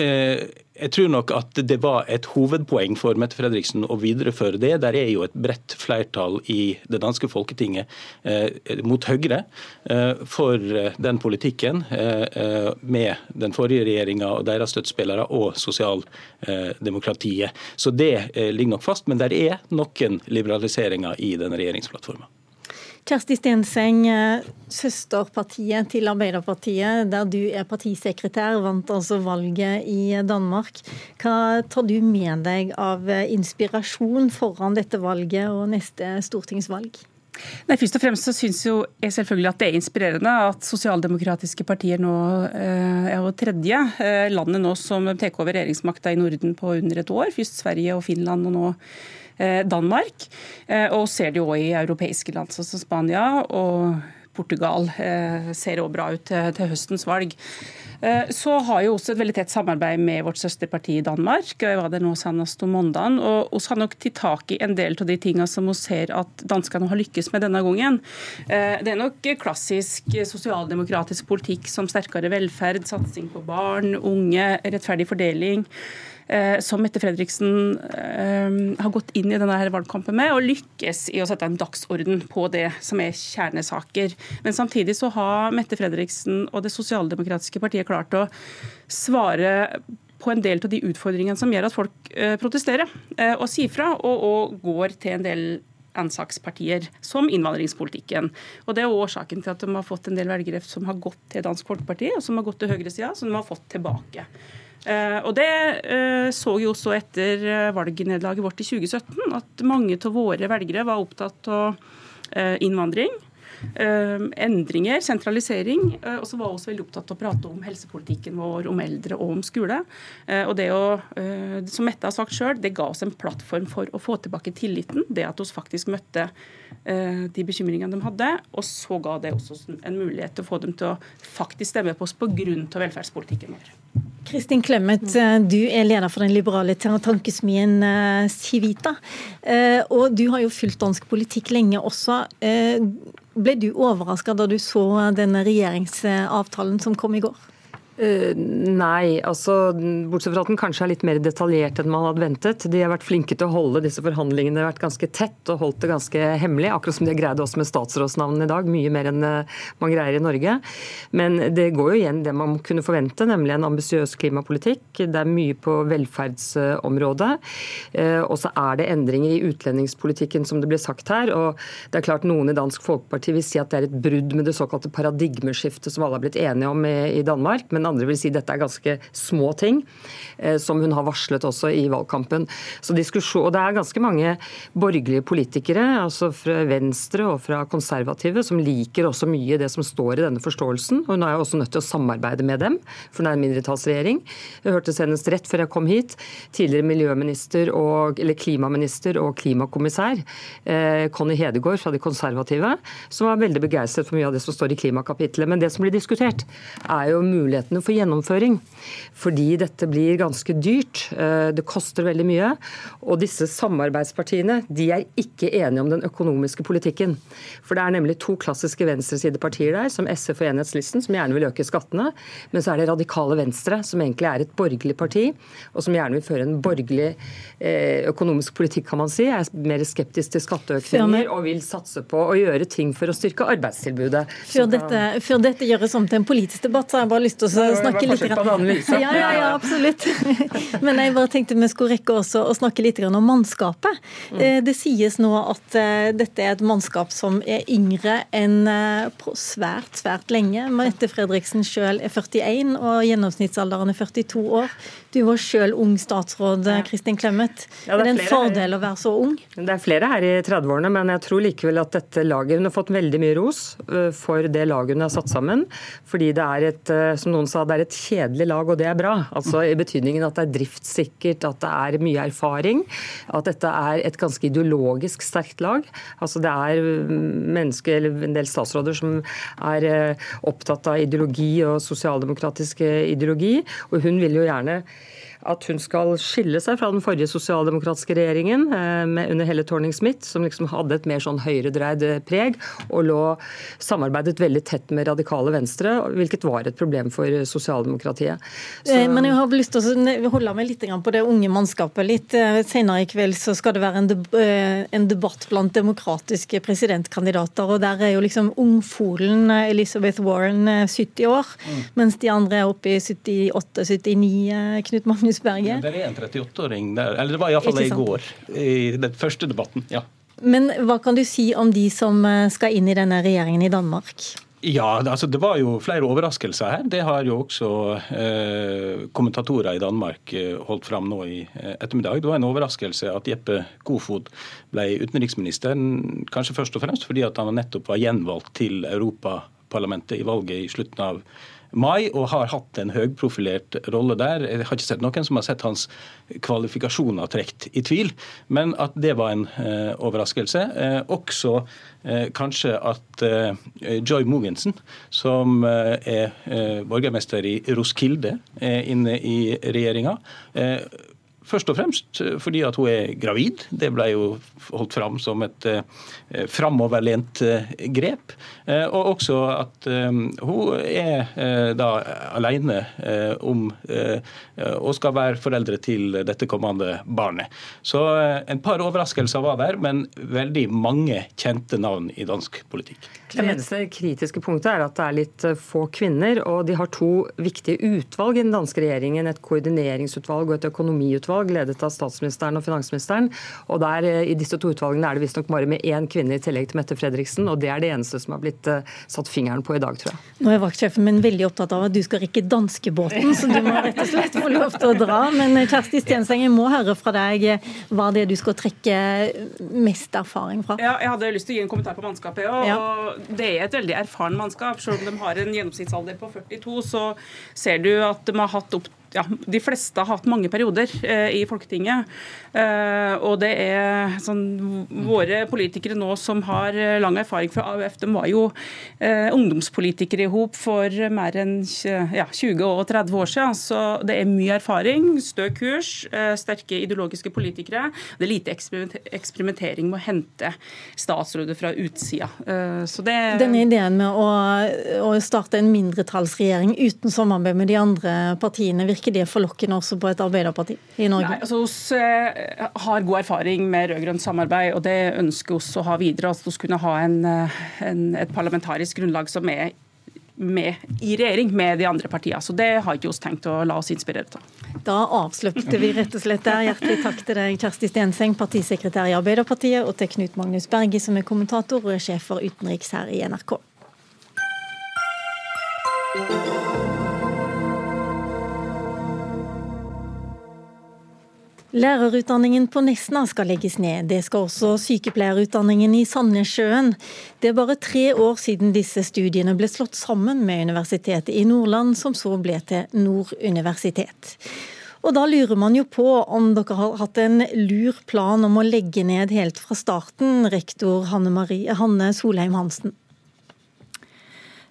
jeg tror nok at det var et hovedpoeng for Mette Fredriksen å videreføre det. Der er jo et bredt flertall i det danske folketinget eh, mot Høyre eh, for den politikken, eh, eh, med den forrige regjeringa og deres støttespillere og sosialdemokratiet. Så det eh, ligger nok fast. Men det er noen liberaliseringer i den regjeringsplattforma. Kjersti Stenseng, søsterpartiet til Arbeiderpartiet, der du er partisekretær, vant altså valget i Danmark. Hva tar du med deg av inspirasjon foran dette valget og neste stortingsvalg? Nei, først og fremst så syns jo jeg selvfølgelig at det er inspirerende at sosialdemokratiske partier nå eh, er jo tredje landet nå som tar over regjeringsmakta i Norden på under et år. Først Sverige og Finland, og nå Eh, Danmark. Eh, og ser det jo òg i europeiske land som Spania og Portugal eh, ser òg bra ut til høstens valg. Så har jo også et veldig tett samarbeid med vårt søsterparti i Danmark. Jeg var der nå senest om mandagen. Og vi har nok tatt tak i en del av de tingene som vi ser at danskene har lykkes med denne gangen. Det er nok klassisk sosialdemokratisk politikk som sterkere velferd, satsing på barn, unge, rettferdig fordeling. Eh, som Mette Fredriksen eh, har gått inn i denne valgkampen med, og lykkes i å sette en dagsorden på det som er kjernesaker. Men samtidig så har Mette Fredriksen og det sosialdemokratiske partiet klart å svare på en del av de utfordringene som gjør at folk eh, protesterer og sier fra, og, og går til en del ansakspartier, som innvandringspolitikken. Og Det er årsaken til at de har fått en del velgere som har gått til Dansk Folkeparti, og som har gått til høyresida, som de har fått tilbake. Eh, og Det eh, så jo også etter eh, valgnederlaget vårt i 2017, at mange av våre velgere var opptatt av innvandring. Endringer, sentralisering. og så var vi også veldig opptatt av å prate om helsepolitikken vår, om eldre og om skole. og det å, Som Mette har sagt sjøl, det ga oss en plattform for å få tilbake tilliten. Det at vi faktisk møtte de bekymringene de hadde. Og så ga det også en mulighet til å få dem til å faktisk stemme på oss pga. velferdspolitikken vår. Kristin Clemet, eh, du er leder for den liberale tankesmien eh, Civita. Eh, og du har jo fulgt dansk politikk lenge også. Ble du overraska da du så denne regjeringsavtalen som kom i går? Uh, nei, altså bortsett fra at den kanskje er litt mer detaljert enn man hadde ventet. De har vært flinke til å holde disse forhandlingene har vært ganske tett og holdt det ganske hemmelig. Akkurat som de har greid også med statsrådsnavnene i dag, mye mer enn uh, man greier i Norge. Men det går jo igjen det man kunne forvente, nemlig en ambisiøs klimapolitikk. Det er mye på velferdsområdet. Uh, og så er det endringer i utlendingspolitikken, som det blir sagt her. Og det er klart noen i Dansk Folkeparti vil si at det er et brudd med det såkalte paradigmeskiftet som alle har blitt enige om i, i Danmark. men men andre vil si dette er ganske små ting, eh, som hun har varslet også i valgkampen. Så diskusjon, og Det er ganske mange borgerlige politikere, altså fra Venstre og fra konservative, som liker også mye det som står i denne forståelsen. og Hun er jo også nødt til å samarbeide med dem, for hun er en mindretallsregjering. Jeg hørte senest rett før jeg kom hit, tidligere miljøminister og, eller klimaminister og klimakommissær eh, Conny Hedegaard fra de konservative, som var veldig begeistret for mye av det som står i klimakapitlet. Men det som blir diskutert, er jo muligheten mulighetene for gjennomføring. Fordi dette blir ganske dyrt. Eh, det koster veldig mye. Og disse samarbeidspartiene de er ikke enige om den økonomiske politikken. For det er nemlig to klassiske venstresidepartier der, som SF og Enhetslisten, som gjerne vil øke skattene. Men så er det Radikale Venstre, som egentlig er et borgerlig parti, og som gjerne vil føre en borgerlig eh, økonomisk politikk, kan man si. Jeg Er mer skeptisk til skatteøkninger og vil satse på å gjøre ting for å styrke arbeidstilbudet. Før dette, før dette gjøres om til en politisk debatt, så har jeg bare lyst til å snakke litt ja, ja, ja, absolutt. Men jeg bare tenkte vi skulle rekke også å snakke litt om mannskapet. Mm. Eh, det sies nå at eh, dette er et mannskap som er yngre enn eh, på svært, svært lenge. Mette Fredriksen sjøl er 41, og gjennomsnittsalderen er 42 år. Du var sjøl ung statsråd, Kristin Clemet. Ja, det er, det en fordel å være så ung? Det er flere her i 30-årene, men jeg tror likevel at dette laget Hun har fått veldig mye ros for det laget hun har satt sammen. Fordi det er et, som noen sa, det er et kjedelig lag, og det er bra. Altså I betydningen at det er driftssikkert, at det er mye erfaring. At dette er et ganske ideologisk sterkt lag. Altså Det er mennesker, eller en del statsråder som er eh, opptatt av ideologi og sosialdemokratisk ideologi. Og hun vil jo gjerne at hun skal skille seg fra den forrige sosialdemokratiske regjeringen eh, med, under Helle Thorning-Smith, som liksom hadde et mer sånn høyredreid eh, preg, og lå samarbeidet veldig tett med radikale venstre, hvilket var et problem for sosialdemokratiet. Så... Eh, men jeg har lyst til å holde meg litt på det unge mannskapet. Litt senere i kveld så skal det være en, debatt blant demokratiske presidentkandidater, og der er jo liksom ungfolen Elizabeth Warren 70 år, mm. mens de andre er oppe i 78-79, Knut Magnus Ja, det er en 38-åring der. Eller det var iallfall det i går, i den første debatten. ja. Men hva kan du si om de som eh, skal inn i denne regjeringen i Danmark? Ja, altså Det var jo flere overraskelser her. Det har jo også eh, kommentatorer i Danmark eh, holdt fram nå i eh, ettermiddag. Det var en overraskelse at Jeppe Kofod ble utenriksminister, kanskje først og fremst fordi at han nettopp var gjenvalgt til Europaparlamentet i valget i slutten av mai og har hatt en høyprofilert rolle der. Jeg har ikke sett noen som har sett hans kvalifikasjoner trukket i tvil, men at det var en eh, overraskelse. Eh, også eh, kanskje at eh, Joy Mogensen, som eh, er eh, borgermester i Roskilde, er inne i regjeringa. Først og fremst fordi at hun er gravid. Det ble jo holdt fram som et framoverlent eh, grep. Eh, og også at eh, hun er eh, da alene eh, om og skal være foreldre til dette kommende barnet. Så en par overraskelser var der, men veldig mange kjente navn i dansk politikk. Det eneste kritiske punktet er at det er litt få kvinner, og de har to viktige utvalg i den danske regjeringen. Et koordineringsutvalg og et økonomiutvalg ledet av statsministeren og finansministeren. Og der, I disse to utvalgene er det visstnok bare med én kvinne i tillegg til Mette Fredriksen, og det er det eneste som har blitt satt fingeren på i dag, tror jeg. Nå er vaktsjefen min veldig opptatt av at du skal rikke danskebåten, så du må rett og slett få lov til å dra. Men Kjersti Stenseng, jeg må høre fra deg hva det er du skal trekke mest erfaring fra. Ja, jeg hadde lyst til å gi en kommentar på mannskapet. Og, ja. Det er et veldig erfaren mannskap. Selv om de har en gjennomsnittsalder på 42, så ser du at de har hatt opp ja, de fleste har hatt mange perioder eh, i Folketinget. Eh, og det er sånn Våre politikere nå som har lang erfaring fra AUF, de var jo eh, ungdomspolitikere i hop for mer enn ja, 20 og 30 år siden. Så det er mye erfaring, stø kurs, eh, sterke ideologiske politikere. Det er lite eksperimentering med å hente statsråder fra utsida. Eh, så det Denne ideen med å, å starte en mindretallsregjering uten samarbeid med de andre partiene, virker det forlokkende også på et Arbeiderparti i Norge? Nei, altså oss eh, har god erfaring med rød-grønt samarbeid, og det ønsker oss å ha videre. Altså vi kunne ha en, eh, en, et parlamentarisk grunnlag som er med, i regjering med de andre partiene. Så det har ikke oss tenkt å la oss inspirere til. Da avsluttet vi rett og slett der. Hjertelig takk til deg, Kjersti Stenseng, partisekretær i Arbeiderpartiet, og til Knut Magnus Berge, som er kommentator og sjef for utenriks her i NRK. Lærerutdanningen på Nesna skal legges ned. Det skal også sykepleierutdanningen i Sandnessjøen. Det er bare tre år siden disse studiene ble slått sammen med Universitetet i Nordland, som så ble til Nord universitet. Og da lurer man jo på om dere har hatt en lur plan om å legge ned helt fra starten, rektor Hanne, Marie, Hanne Solheim Hansen.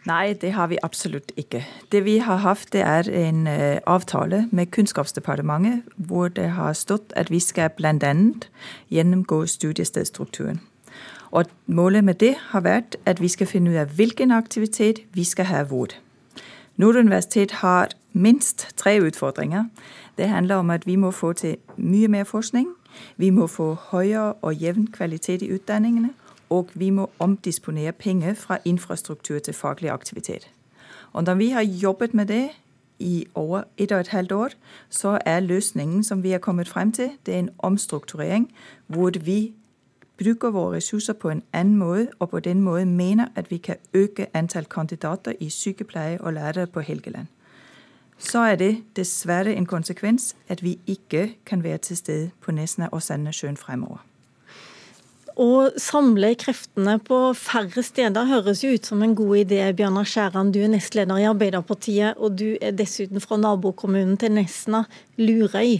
Nei, det har vi absolutt ikke. Det vi har hatt, det er en uh, avtale med Kunnskapsdepartementet hvor det har stått at vi skal bl.a. gjennomgå studiestedstrukturen. Og Målet med det har vært at vi skal finne ut av hvilken aktivitet vi skal ha hvor. Nord universitet har minst tre utfordringer. Det handler om at vi må få til mye mer forskning. Vi må få høyere og jevn kvalitet i utdanningene og vi må omdisponere penger fra infrastruktur til faglig aktivitet. Og når vi har jobbet med det i over et og et halvt år, så er løsningen som vi har kommet frem til, det er en omstrukturering hvor vi bruker våre ressurser på en annen måte, og på den måten mener at vi kan øke antall kandidater i sykepleie og lærere på Helgeland. Så er det dessverre en konsekvens at vi ikke kan være til stede på Nesna og Sandnessjøen fremover. Å samle kreftene på færre steder høres jo ut som en god idé. Bjørnar Skjæran, du er nestleder i Arbeiderpartiet, og du er dessuten fra nabokommunen til Nesna, Lurøy.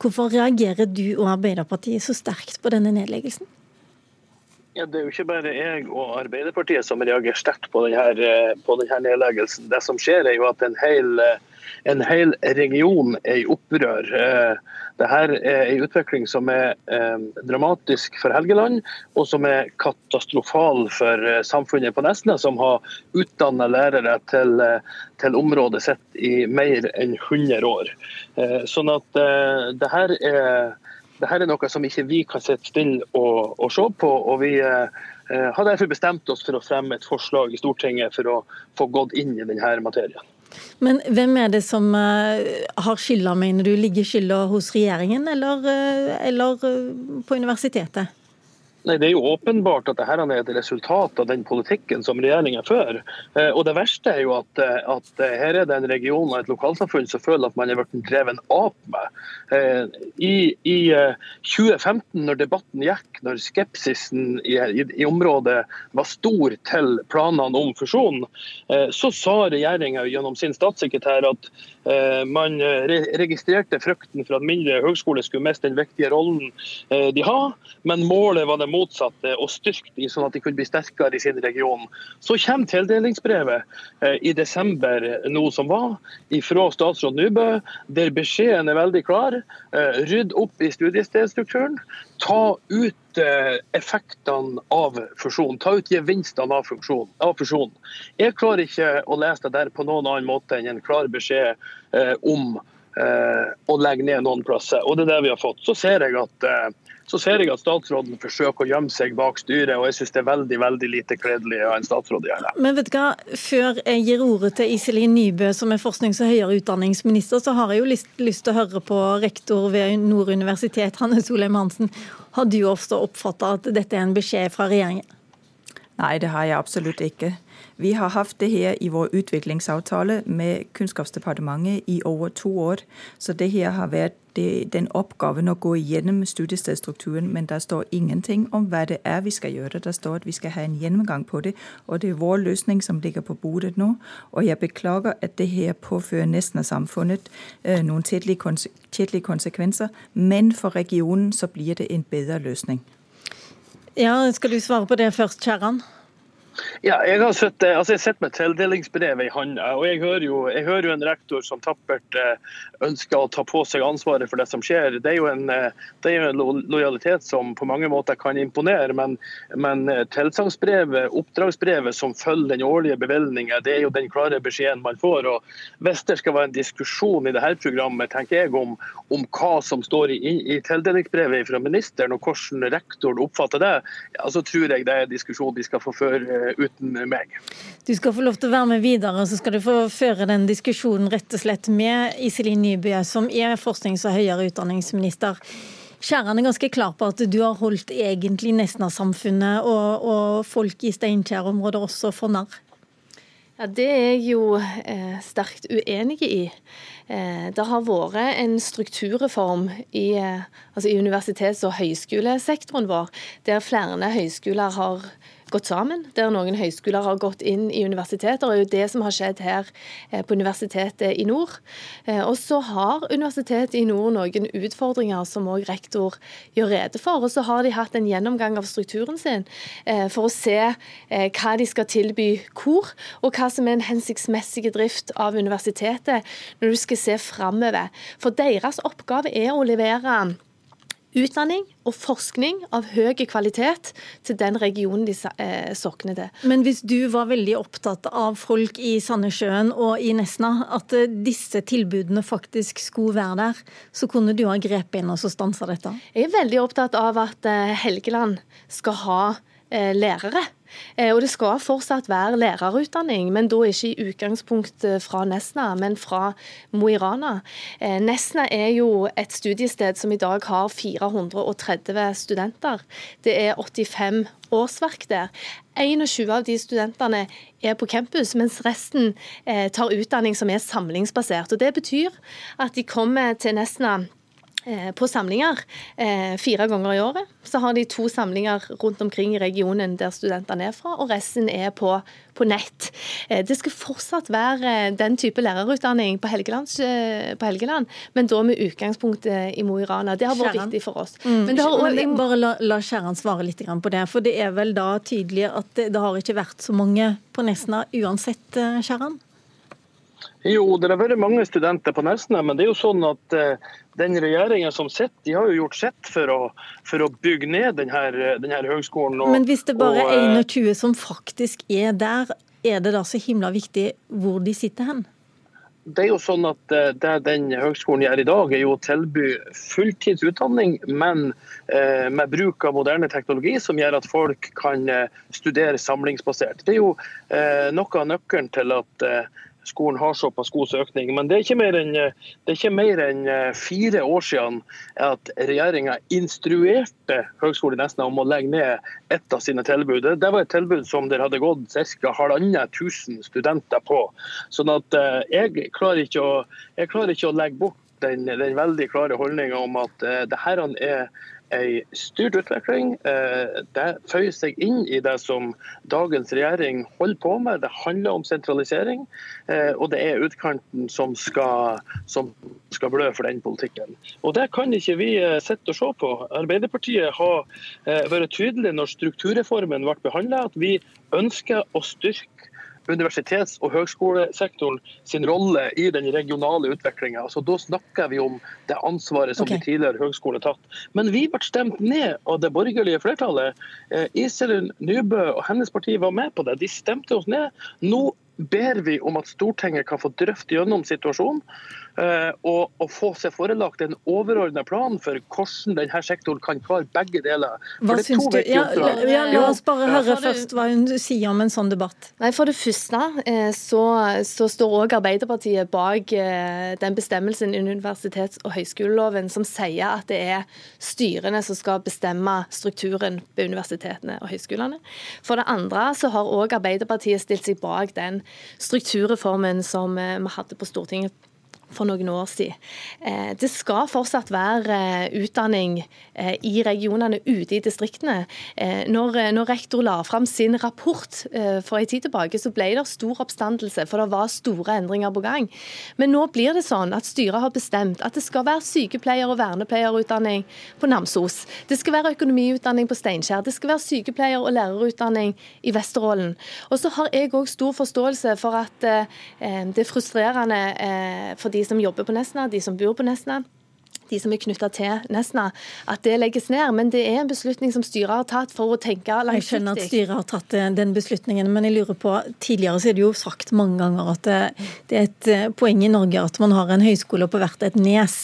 Hvorfor reagerer du og Arbeiderpartiet så sterkt på denne nedleggelsen? Ja, det er jo ikke bare jeg og Arbeiderpartiet som reagerer sterkt på denne, på denne nedleggelsen. Det som skjer er jo at en hel, en hel region er i opprør. Dette er en utvikling som er eh, dramatisk for Helgeland, og som er katastrofal for eh, samfunnet på Nesna, som har utdanna lærere til, eh, til, området sitt i mer enn 100 år. Eh, sånn at eh, det her er dette er noe som ikke vi kan sitte stille og, og se på. og vi eh, har derfor bestemt oss for å fremme et forslag i Stortinget for å få gått inn i denne materien. Men hvem er det som eh, har skylda, mener du? Ligger skylda hos regjeringen eller, eh, eller eh, på universitetet? Nei, Det er jo åpenbart at dette er et resultat av den politikken som regjeringa fører. Og det verste er jo at, at, her er det en region og et lokalsamfunn som føler at man er blitt drevet av med. I, I, 2015, når debatten gikk, når skepsisen i, i, i, området var stor til planene om fusjon, så sa regjeringa gjennom sin statssekretær at man registrerte frykten for at mindre høgskole skulle miste den viktige rollen de har, men målet var det motsatte, å styrke dem sånn at de kunne bli sterkere i sin region. Så kommer tildelingsbrevet eh, i desember nå som var, fra statsråd Nybø, der beskjeden er veldig klar. Eh, rydd opp i studiestedstrukturen. Ta ut eh, effektene av fusjonen, Ta ut gevinstene av. Av fusjonen. Jeg klarer ikke å lese det der på noen annen måte enn en klar beskjed om å legge ned noen plasser. Og det er det vi har fått. Så ser jeg at så ser jeg at statsråden forsøker å gjemme seg bak styret, og jeg syns det er veldig veldig lite kledelig av en statsråd å gjøre det. Men vet du hva, Før jeg gir ordet til Iselin Nybø, som er forsknings- og høyere utdanningsminister, så har jeg jo lyst, lyst til å høre på rektor ved Nord universitet, Hanne Solheim Hansen. Har du ofte oppfatta at dette er en beskjed fra regjeringen? Nei, det har jeg absolutt ikke. Vi har hatt det her i vår utviklingsavtale med Kunnskapsdepartementet i over to år. Så det her har vært det, den oppgaven å gå igjennom studiestedstrukturen, men der står ingenting om hva det er vi skal gjøre. Der står at vi skal ha en gjennomgang på det, og det er vår løsning som ligger på bordet nå. Og jeg beklager at det her påfører nesten av samfunnet eh, noen kjedelige konsekvenser, men for regionen så blir det en bedre løsning. Ja, Skal du svare på det først, Kjerran? Ja, jeg har sett, eh, altså jeg sett med tildelingsbrevet i hånda, og jeg hører, jo, jeg hører, jo, en rektor som tappert eh, ønsker å ta på seg ansvaret for det som skjer. Det er jo en, eh, er jo en lojalitet som på mange måter kan imponere, men, men tilsagnsbrevet, oppdragsbrevet som følger den årlige bevilgninga, det er jo den klare beskjeden man får. og Hvis det skal være en diskusjon i dette programmet tenker jeg om, om hva som står i, i tildelingsbrevet fra ministeren, og hvordan rektoren oppfatter det, ja, så tror jeg det er en diskusjon vi skal få føre uten meg. Du skal få lov til å være med videre, så skal du få føre den diskusjonen rett og slett med Iselin Nybø, som er forsknings- og høyere utdanningsminister. Skjæran er ganske klar på at du har holdt egentlig Nesna-samfunnet og, og folk i Steinkjer-området også for narr. Ja, Det er jeg jo eh, sterkt uenig i. Eh, det har vært en strukturreform i, eh, altså i universitets- og høyskolesektoren vår, der flere høyskoler har gått sammen, der noen høyskoler har gått inn i universiteter. Det er jo det som har skjedd her eh, på Universitetet i nord. Eh, og så har Universitetet i nord noen utfordringer som òg rektor gjør rede for. Og så har de hatt en gjennomgang av strukturen sin eh, for å se hva de skal tilby hvor, og hva som er en hensiktsmessig drift av universitetet når du skal se framover. For deres oppgave er å levere utdanning og forskning av høy kvalitet til den regionen de eh, sokner til. Men hvis du var veldig opptatt av folk i Sandnessjøen og i Nesna, at eh, disse tilbudene faktisk skulle være der, så kunne du ha grepet inn og så stansa dette? Jeg er veldig opptatt av at eh, Helgeland skal ha lærere. Eh, og det skal fortsatt være lærerutdanning, men da ikke i utgangspunkt eh, fra Nesna, men fra Mo i Rana. Eh, Nesna er jo et studiested som i dag har 430 studenter. Det er 85 årsverk der. 21 av de studentene er på campus, mens resten tar utdanning som er samlingsbasert. Og Det betyr at de kommer til Nesna på samlinger eh, fire ganger i året. Så har de to samlinger rundt omkring i regionen der studentene er fra, og resten er på, på nett. Eh, det skal fortsatt være den type lærerutdanning på Helgeland, på Helgeland men da med utgangspunkt i Mo i Rana. Det har vært viktig for oss. Mm. Men, har, men bare la, la Kjæran svare litt på det. For det er vel da tydelig at det, det har ikke vært så mange på Nesna uansett, Skjæran? Jo, det har vært mange studenter på Nesna, men det er jo sånn at uh, den regjeringa som sitter, de har jo gjort sitt for å, for å bygge ned denne, denne høgskolen. Og, men hvis det bare er 21 uh, som faktisk er der, er det da så himla viktig hvor de sitter hen? Det er jo sånn at uh, Det den høgskolen gjør i dag, er jo å tilby fulltidsutdanning, men med bruk av moderne teknologi som gjør at folk kan studere samlingsbasert. Det er jo noe av nøkkelen til at skolen har såpass god søkning. Men det er ikke mer enn, mer enn eh, fire år siden at regjeringa instruerte Høgskolen Nesna om å legge ned ett av sine tilbud. Det var et tilbud som der hadde gått ca. halvannet tusen studenter på. Sånn at eh, jeg klarer ikke å, klarer ikke å legge bort den, den veldig klare holdninga om at det her er en styrt utvikling. Eh, det føyer seg inn i det som dagens regjering holder på med. Det handler om sentralisering, eh, og det er utkanten som skal, som skal blø for den politikken. Og Det kan ikke vi eh, sitte og se på. Arbeiderpartiet har vært tydelig når strukturreformen ble behandla, at vi ønsker å styrke universitets- og høgskolesektoren sin rolle i den regionale utviklinga. Altså, da snakker vi om det ansvaret som okay. de tidligere høgskole har tatt. Men vi ble stemt ned av det borgerlige flertallet. Eh, Iselin Nybø og hennes parti var med på det. De stemte oss ned. Nå ber vi om at Stortinget kan få drøfte gjennom situasjonen. Eh, og, og, få seg forelagt en overordna plan for hvordan denne sektoren kan klare begge deler. Hva syns du? Ja, ja, la oss bare høre ja, først hva hun sier om en sånn debatt. Nei, For det første eh, så, så står òg Arbeiderpartiet bak eh, den bestemmelsen i universitets- og høyskoleloven som sier at det er styrene som skal bestemme strukturen på universitetene og høyskolene. For det andre så har òg Arbeiderpartiet stilt seg bak den strukturreformen som vi hadde på Stortinget for noen år siden. Eh, det skal fortsatt være eh, utdanning eh, i regionene ute i distriktene. Når, når rektor la fram sin rapport for en tid tilbake, så ble det stor oppstandelse, for det var store endringer på gang. Men nå blir det sånn at styret har bestemt at det skal være sykepleier- og vernepleierutdanning på Namsos. Det skal være økonomiutdanning på Steinkjer. Det skal være sykepleier- og lærerutdanning i Vesterålen. Og så har jeg òg stor forståelse for at det er frustrerende for de som jobber på Nesna, de som bor på Nesna de som er knytta til Nesna, at det legges ned. Men det er en beslutning som styret har tatt for å tenke langsiktig. Jeg skjønner at styret har tatt eh, den beslutningen, men jeg lurer på, tidligere så er det jo sagt mange ganger at det, det er et eh, poeng i Norge at man har en høyskole på hvert et nes.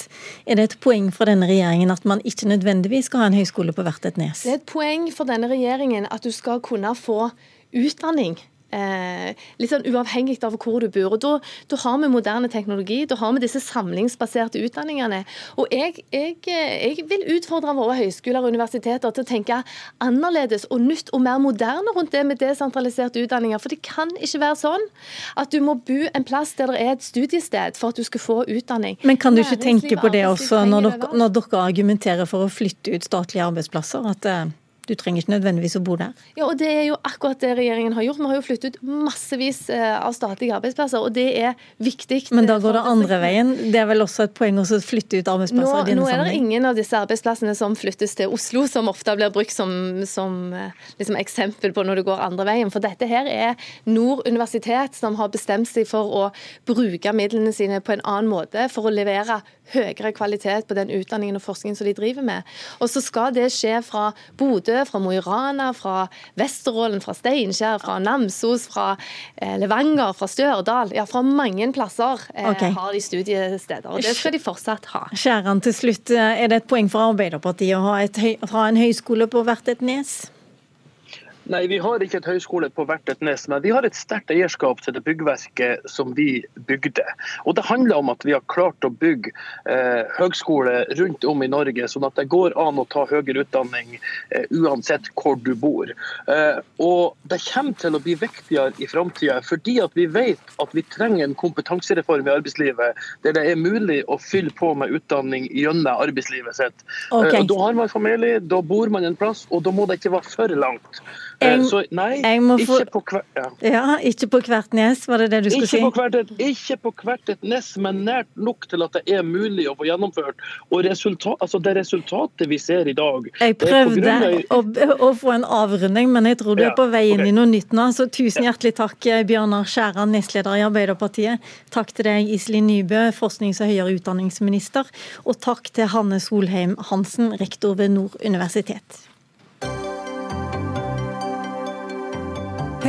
Er det et poeng for denne regjeringen at man ikke nødvendigvis skal ha en høyskole på hvert et nes? Det er et poeng for denne regjeringen at du skal kunne få utdanning Eh, litt sånn uavhengig av hvor du bor. og Da har vi moderne teknologi, da har vi disse samlingsbaserte utdanningene. Og jeg, jeg, jeg, vil utfordre våre høyskoler og universiteter til å tenke annerledes og nytt og mer moderne rundt det med desentraliserte utdanninger. For det kan ikke være sånn at du må bo en plass der det er et studiested for at du skal få utdanning. Men kan du ikke tenke på det også når dere, når dere argumenterer for å flytte ut statlige arbeidsplasser? at eh, du trenger ikke nødvendigvis å bo der. Ja, og Det er jo akkurat det regjeringen har gjort. Vi har jo flyttet ut massevis eh, av statlige arbeidsplasser, og det er viktig. Men da går det andre veien. Det er vel også et poeng å flytte ut arbeidsplasser nå, i denne Nå er det ingen av disse arbeidsplassene som flyttes til Oslo, som ofte blir brukt som, som eh, liksom eksempel på når det går andre veien. For dette her er Nord universitet som har bestemt seg for å bruke midlene sine på en annen måte for å levere høyere kvalitet på den utdanningen og forskningen som de driver med. Og så skal det skje fra Bodø, fra Mo i Rana, fra Vesterålen, fra Steinkjer, fra Namsos, fra eh, Levanger, fra Stjørdal. Ja, fra mange plasser eh, okay. har de studiesteder. Og det skal de fortsatt ha. Skjæran til slutt, er det et poeng for Arbeiderpartiet å ha, et, ha en høyskole på hvert et nes? Nei, vi har ikke et høyskole på hvert et nes, men vi har et sterkt eierskap til det byggverket som vi bygde. Og Det handler om at vi har klart å bygge eh, høgskole rundt om i Norge, sånn at det går an å ta høyere utdanning eh, uansett hvor du bor. Eh, og Det kommer til å bli viktigere i framtida, fordi at vi vet at vi trenger en kompetansereform i arbeidslivet der det er mulig å fylle på med utdanning gjennom arbeidslivet sitt. Okay. Eh, da har man familie, da bor man en plass, og da må det ikke være for langt. Jeg, eh, så nei, ikke, på hver, ja. Ja, ikke på hvert nes, var det det du skulle ikke si? På hvert, ikke på hvert et nes, men nært nok til at det er mulig å få gjennomført. Og resultat, altså det resultatet vi ser i dag Jeg prøvde å, å, få en avrunding, men jeg tror du er på vei inn okay. i noe nytt nå. Så tusen hjertelig takk, Bjørnar Skjæran, nestleder i Arbeiderpartiet. Takk til deg, Iselin Nybø, forsknings- og høyere utdanningsminister. Og takk til Hanne Solheim Hansen, rektor ved Nord universitet.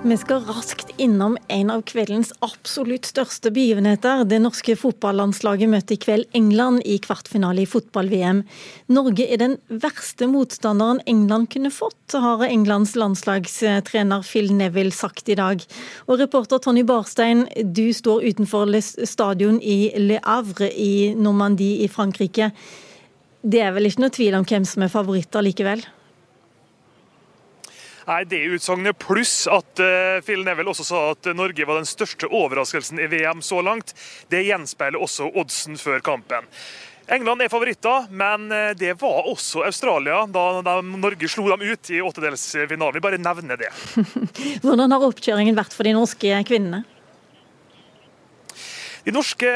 Vi skal raskt innom en av kveldens absolutt største begivenheter. Det norske fotballandslaget møter i kveld England i kvartfinale i fotball-VM. Norge er den verste motstanderen England kunne fått, har Englands landslagstrener Phil Neville sagt i dag. Og reporter Tonny Barstein, du står utenfor stadion i Le Havre i Normandie i Frankrike. Det er vel ikke noe tvil om hvem som er favoritter likevel? Nei, Det utsagnet pluss at uh, Phil Neville også sa at Norge var den største overraskelsen i VM så langt, det gjenspeiler også oddsen før kampen. England er favoritter, men eh, det var også Australia da, Norge slo dem ut i åttedelsfinalen. Vi bare nevner det. Hvordan har oppkjøringen vært for de norske kvinnene? De norske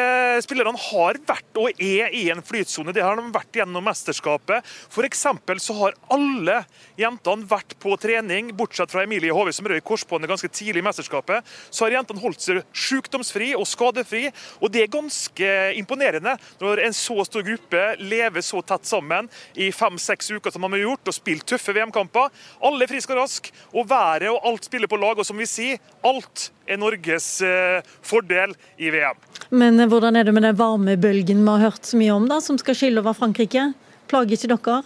spillerne har vært og er i en flytsone. Det har de vært gjennom mesterskapet. F.eks. så har alle jentene vært på trening, bortsett fra Emilie Hove som røyk korsbåndet ganske tidlig i mesterskapet. Så har jentene holdt seg sykdomsfri og skadefri. Og det er ganske imponerende når en så stor gruppe lever så tett sammen i fem-seks uker som de har gjort, og spilt tøffe VM-kamper. Alle er friske og raske, og været og alt spiller på lag. Og som vi sier, alt er Norges eh, fordel i VM. Men eh, hvordan er det med den varmebølgen vi har hørt så mye om, da, som skal skille over Frankrike? Plager ikke dere?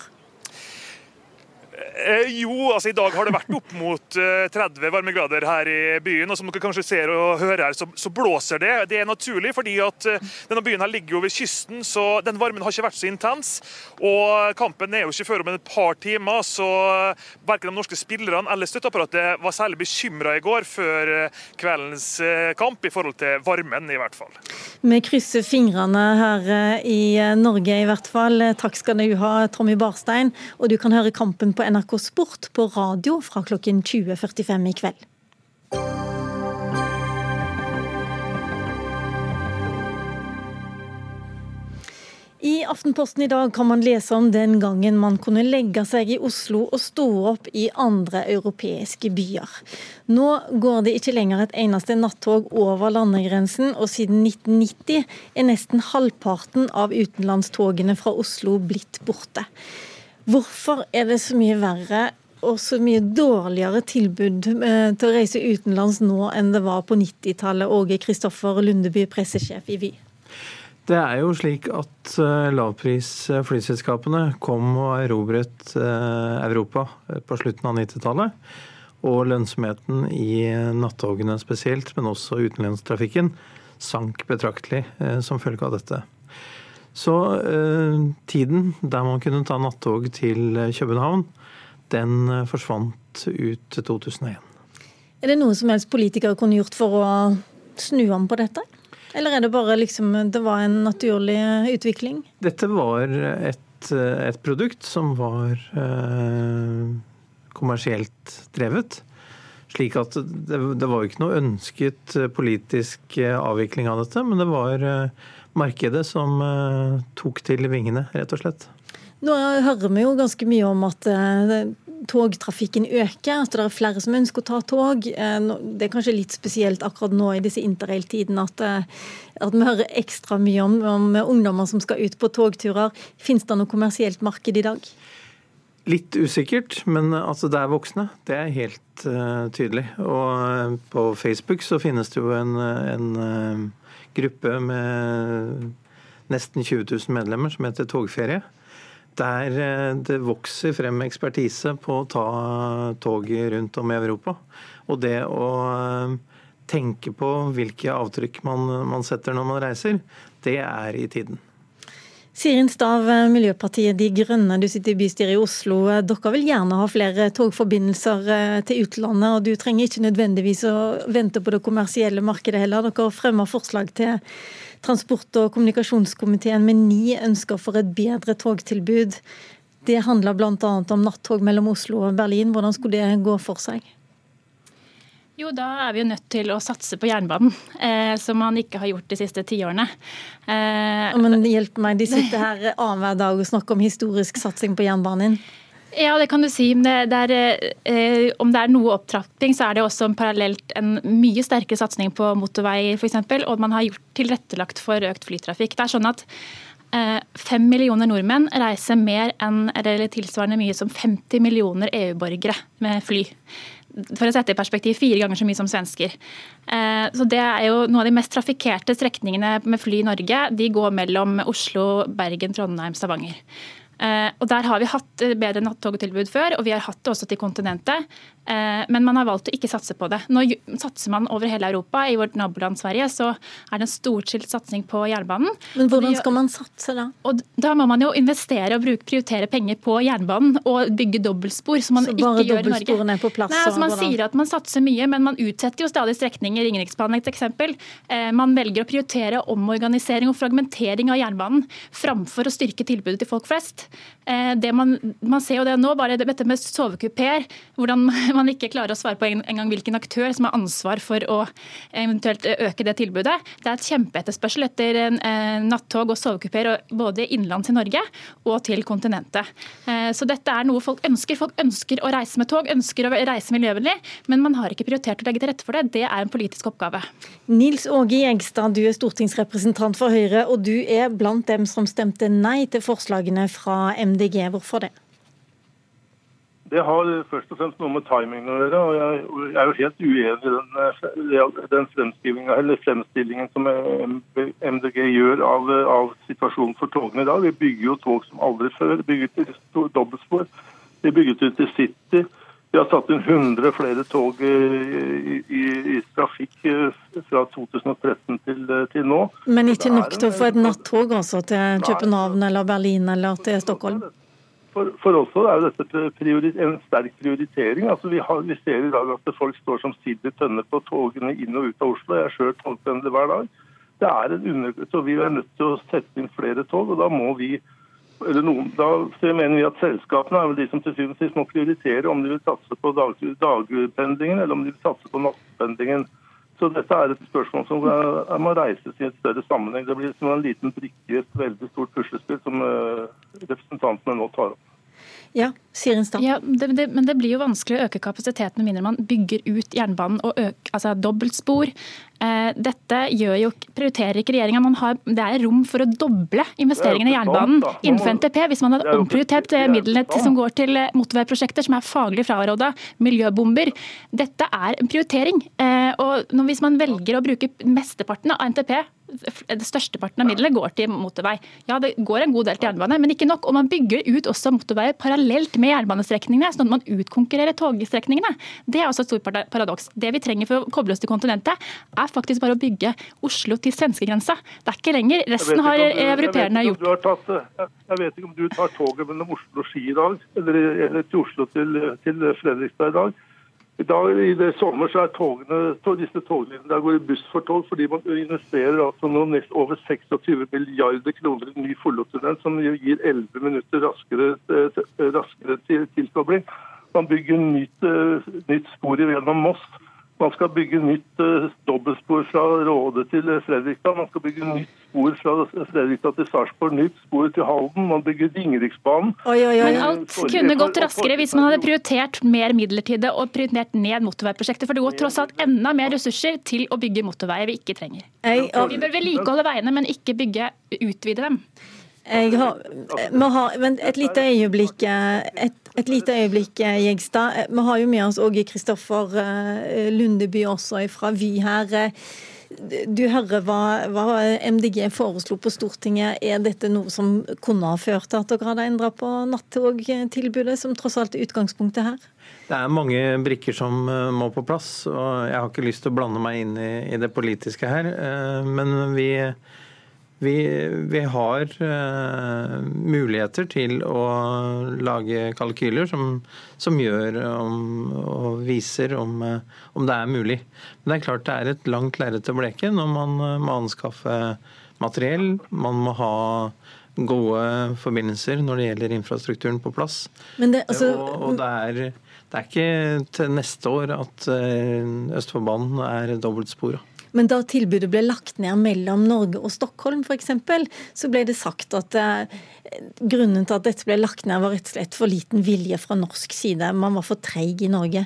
Eh, jo, altså i dag har det vært opp mot eh, 30 varmegrader her i byen. og Som dere kanskje ser og hører her, så, så blåser det. Det er naturlig, fordi at eh, denne byen her ligger jo ved kysten, så den varmen har ikke vært så intens. Og kampen er jo ikke før om et par timer, så eh, verken de norske spillerne eller støtteapparatet var særlig bekymra i går før eh, kveldens eh, kamp, i forhold til varmen, i hvert fall. Vi krysser fingrene her i Norge i hvert fall. Takk skal du ha, Tommy Barstein. Og du kan høre kampen på NRK Sport på radio fra klokken 20.45 i kveld. I Aftenposten i dag kan man lese om den gangen man kunne legge seg i Oslo og stå opp i andre europeiske byer. Nå går det ikke lenger et eneste nattog over landegrensen, og siden 1990 er nesten halvparten av utenlandstogene fra Oslo blitt borte. Hvorfor er det så mye verre og så mye dårligere tilbud eh, til å reise utenlands nå enn det var på 90-tallet? Åge Kristoffer Lundeby, pressesjef i Vy. Det er jo slik at uh, lavprisflyselskapene kom og erobret uh, Europa på slutten av 90-tallet. Og lønnsomheten i nattogene spesielt, men også utenlandstrafikken, sank betraktelig som følge av dette. Så tiden der man kunne ta nattog til København, den forsvant ut til 2001. Er det noe som helst politikere kunne gjort for å snu om på dette? Eller er det bare liksom det var en naturlig utvikling? Dette var et, et produkt som var eh, kommersielt drevet. Slik at det, det var ikke noe ønsket politisk avvikling av dette, men det var eh, markedet som eh, tok til vingene, rett og slett. Nå hører vi jo ganske mye om at eh, togtrafikken øker, at det er flere som ønsker å ta tog. Eh, det er kanskje litt spesielt akkurat nå i disse interrail-tidene at, at, vi hører ekstra mye om, om, ungdommer som skal ut på togturer. Fins det noe kommersielt marked i dag? Litt usikkert, men at det er voksne, det er helt uh, tydelig. Og på Facebook så finnes det jo en, en uh, gruppe med nesten 20 000 medlemmer som heter Togferie der eh, det vokser frem ekspertise på å ta toget rundt om i Europa. Og det å eh, tenke på hvilke avtrykk man, man setter når man reiser, det er i tiden. Sirin Stav, eh, Miljøpartiet De Grønne, du sitter i bystyret i Oslo. Dere vil gjerne ha flere togforbindelser til utlandet, og du trenger ikke nødvendigvis å vente på det kommersielle markedet heller. Dere fremmer forslag til transport- og kommunikasjonskomiteen med ni ønsker for et bedre togtilbud. Det handler bl.a. om nattog mellom Oslo og Berlin. Hvordan skulle det gå for seg? Jo, da er vi jo nødt til å satse på jernbanen, eh, som man ikke har gjort de siste tiårene. Eh, Men hjelp meg, de sitter her annenhver dag og snakker om historisk satsing på jernbanen. Ja, det kan du si. Det, det er, eh, om det er noe opptrapping, så er det også parallelt en mye sterkere satsing på motorvei f.eks. Og man har gjort tilrettelagt for økt flytrafikk. Det er sånn at eh, Fem millioner nordmenn reiser mer enn eller tilsvarende mye som 50 millioner EU-borgere med fly. For å sette i perspektiv fire ganger så mye som svensker. Eh, så det er jo Noen av de mest trafikkerte strekningene med fly i Norge de går mellom Oslo, Bergen, Trondheim, Stavanger. Eh, og Der har vi hatt eh, bedre nattogtilbud før, og vi har hatt det også til kontinentet. Eh, men man har valgt å ikke satse på det. Nå satser man over hele Europa. I vårt naboland Sverige så er det en storskilt satsing på jernbanen. Men hvordan skal man satse da? Og Da må man jo investere og bruke, prioritere penger på jernbanen og bygge dobbeltspor, som man så ikke gjør i Norge. Er på plass, Nei, altså Man sier at man satser mye, men man utsetter jo stadig strekninger. Ringeriksbanen et eksempel. Man velger å prioritere omorganisering og fragmentering av jernbanen framfor å styrke tilbudet til folk flest. Eh, det man, man ser jo det nå, bare dette med sovekupeer, hvordan man ikke klarer å svare på en, en hvilken aktør som har ansvar for å eventuelt øke det tilbudet. Det er et kjempeetterspørsel etter eh, nattog og sovekupeer både innenlands i Norge og til kontinentet. Eh, så dette er noe folk ønsker. Folk ønsker å reise med tog, ønsker å reise miljøvennlig, men man har ikke prioritert å legge til rette for det. Det er en politisk oppgave. Nils Åge Gjengstad, du er stortingsrepresentant for Høyre, og du er blant dem som stemte nei til forslagene fra MDG. Hvorfor det? Det har først og fremst noe med timing å gjøre. og Jeg er jo helt uenig i den, den fremstillingen som MDG gjør av, av, situasjonen for togene i dag. Vi bygger jo tog som aldri før. bygger til dobbeltspor. Vi bygget ut i City. Vi har satt inn 100 flere tog i, i, i trafikk fra 2013 til, til, nå. Men ikke nok til å få et nattog altså, til København eller Berlin eller til Stockholm? For, for oss er dette en sterk prioritering. Altså, vi, har, vi, ser i dag at folk står som sild i tønner på togene inn og ut av Oslo. Jeg er sjøl togpendler hver dag. Det er en under, så Vi er nødt til å sette inn flere tog, og da må vi noen, da mener vi at Selskapene er vel de som til syvende og sist må prioritere om de vil satse på dag, dagpendlingen eller om de vil satse på nattpendlingen. Så dette er et spørsmål som er, må reises i et større sammenheng. Det blir som en liten brikke i et veldig stort puslespill som uh, representantene nå tar opp. Ja, Sirenstad. Ja, det, det, men det blir jo vanskelig å øke kapasiteten med mindre man bygger ut jernbanen og øker, altså dobbeltspor. Eh, dette jo, prioriterer ikke regjeringa. Det er rom for å doble investeringene i jernbanen innenfor NTP. Hvis man hadde omprioritert midlene til, som går til eh, motorveiprosjekter som er faglig fraråda, miljøbomber. Dette er en prioritering. Eh, og hvis man velger å bruke mesteparten av NTP det størsteparten av midlene går til motorvei. Ja, det går en god del til jernbane, men ikke nok. Og man bygger ut også motorveier parallelt med jernbanestrekningene, sånn at man utkonkurrerer togstrekningene. Det er også et stort paradoks. Det vi trenger for å koble oss til kontinentet, er faktisk bare å bygge Oslo til svenskegrensa. Det er ikke lenger. Resten har europeerne gjort. Tatt, jeg vet ikke om du tar toget mellom Oslo og Ski i dag, eller, eller til Oslo til, til Fredrikstad i dag. I dag i det sommer så er togene, disse toglinjene der går i buss for tog, fordi man investerer altså nå nest over 26 milliarder kroner i ny Follotunnel, som gir 11 minutter raskere, raskere til, tilkobling. Man bygger nytt, eh, nytt spor gjennom Moss. Man skal bygge nytt uh, dobbeltspor fra Råde til Fredrikstad. Man skal bygge nytt spor fra Fredrikstad til Sarpsborg, nytt spor til Halden. Man bygger Ringeriksbanen. Oi, oi, oi. Men alt kunne gått raskere hvis man hadde prioritert mer midlertidig og prioritert ned motorveiprosjektet. For det går tross alt enda mer ressurser til å bygge motorveier vi ikke trenger. Vi bør vedlikeholde veiene, men ikke bygge, utvide dem. Har, har, men et lite øyeblikk, et, et lite øyeblikk, Jegstad. Vi har jo med oss Åge Kristoffer eh, Lundeby også fra Vy her. Du hører hva, hva, MDG foreslo på Stortinget. Er dette noe som kunne ha ført til at dere hadde endra på nattogtilbudet, som tross alt er utgangspunktet her? Det er mange brikker som eh, må på plass, og jeg har ikke lyst til å blande meg inn i, i det politiske her. Eh, men vi vi, vi har uh, muligheter til å lage kalkyler som, som gjør om, og viser om, uh, om, det er mulig. Men det er klart det er et langt lerret å bleke når man uh, må anskaffe materiell. Man må ha gode forbindelser når det gjelder infrastrukturen på plass. Det, altså, og, og det, er, det, er, ikke til neste år at Østfoldbanen er dobbeltspora. Men da tilbudet ble lagt ned mellom Norge og Stockholm f.eks., så ble det sagt at eh, grunnen til at dette ble lagt ned, var rett og slett for liten vilje fra norsk side. Man var for treig i Norge.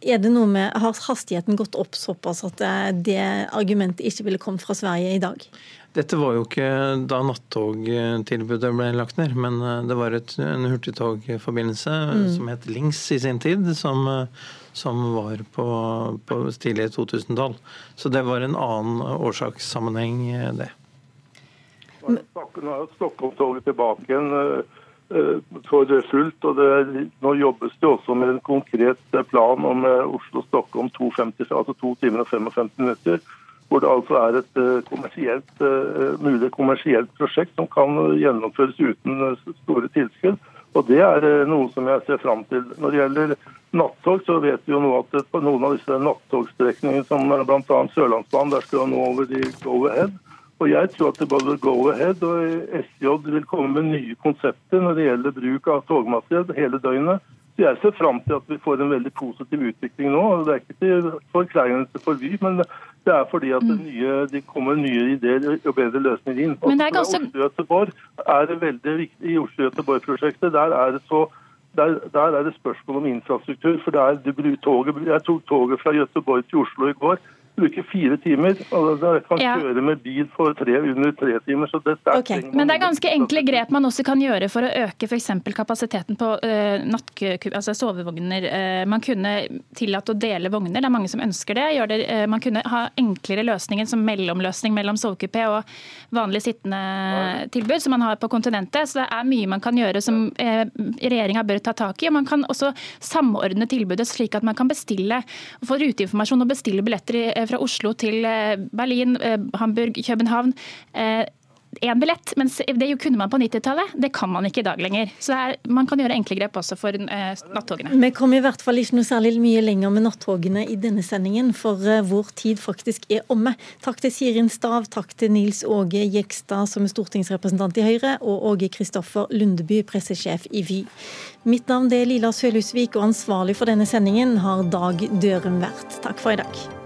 Er det noe med, Har hastigheten gått opp såpass at eh, det argumentet ikke ville kommet fra Sverige i dag? Dette var jo ikke da nattogtilbudet ble lagt ned, men eh, det var et, en hurtigtogforbindelse mm. som het Lings i sin tid, som, som var på, på tidlig 2000-tall. Så det var en annen årsakssammenheng, eh, det. Nå er Stockholm-toget tilbake igjen eh, for fullt. og det, Nå jobbes det også med en konkret plan om eh, Oslo-Stockholm 250, altså 2 timer og 55 minutter. Hvor det altså er et kommersielt, mulig kommersielt prosjekt som kan gjennomføres uten store tilskudd. Og Det er noe som jeg ser fram til. Når det gjelder nattog, så vet vi jo nå at på noen av disse nattogstrekningene, som bl.a. Sørlandsbanen, der skal nå over de Go-Ahead. Og jeg tror at både Go-Ahead og SJ vil komme med nye konsepter når det gjelder bruk av togmateriell hele døgnet. Så Jeg ser fram til at vi får en veldig positiv utvikling nå. Det er ikke til forkleinelse for Vy, men det er fordi at det mm. nye, det kommer nye ideer og bedre løsninger inn. Men det er ganske... Oslo-Göteborg er veldig viktig i Oslo-Göteborg-prosjektet. Der er det så der, der, er det spørsmål om infrastruktur. for der, du, toget, Jeg tok toget fra Göteborg til Oslo i går. Bruker fire timer. og Jeg kan Ja. kjøre med bil for tre, under tre timer. så det, er okay. Men det er ganske enkle grep man også kan gjøre for å øke f.eks. kapasiteten på uh, altså sovevogner. Uh, man kunne tillate å dele vogner, det er mange som ønsker det. Det uh, man kunne ha enklere løsninger som mellomløsning mellom sovekupé og vanlig sittende tilbud, som man har på kontinentet. Så det er mye man kan gjøre som uh, regjeringa bør ta tak i. og Man kan også samordne tilbudet slik at man kan bestille og få ruteinformasjon og bestille billetter i, fra Oslo til eh, Berlin, eh, Hamburg, København. En billett, mens det kunne man på 90-tallet. Det kan man ikke i dag lenger. Så er, man kan gjøre enkle grep også for eh, nattogene. Vi kom i hvert fall ikke noe særlig mye lenger med nattogene i denne sendingen, for eh, vår tid faktisk er omme. Takk til Sirin Stav, takk til Nils Åge Jekstad, som er stortingsrepresentant i Høyre, og Åge Kristoffer Lundeby, pressesjef i Vy. Mitt navn er Lila Sølhusvik, og ansvarlig for denne sendingen har Dag Dørum vært. Takk for i dag.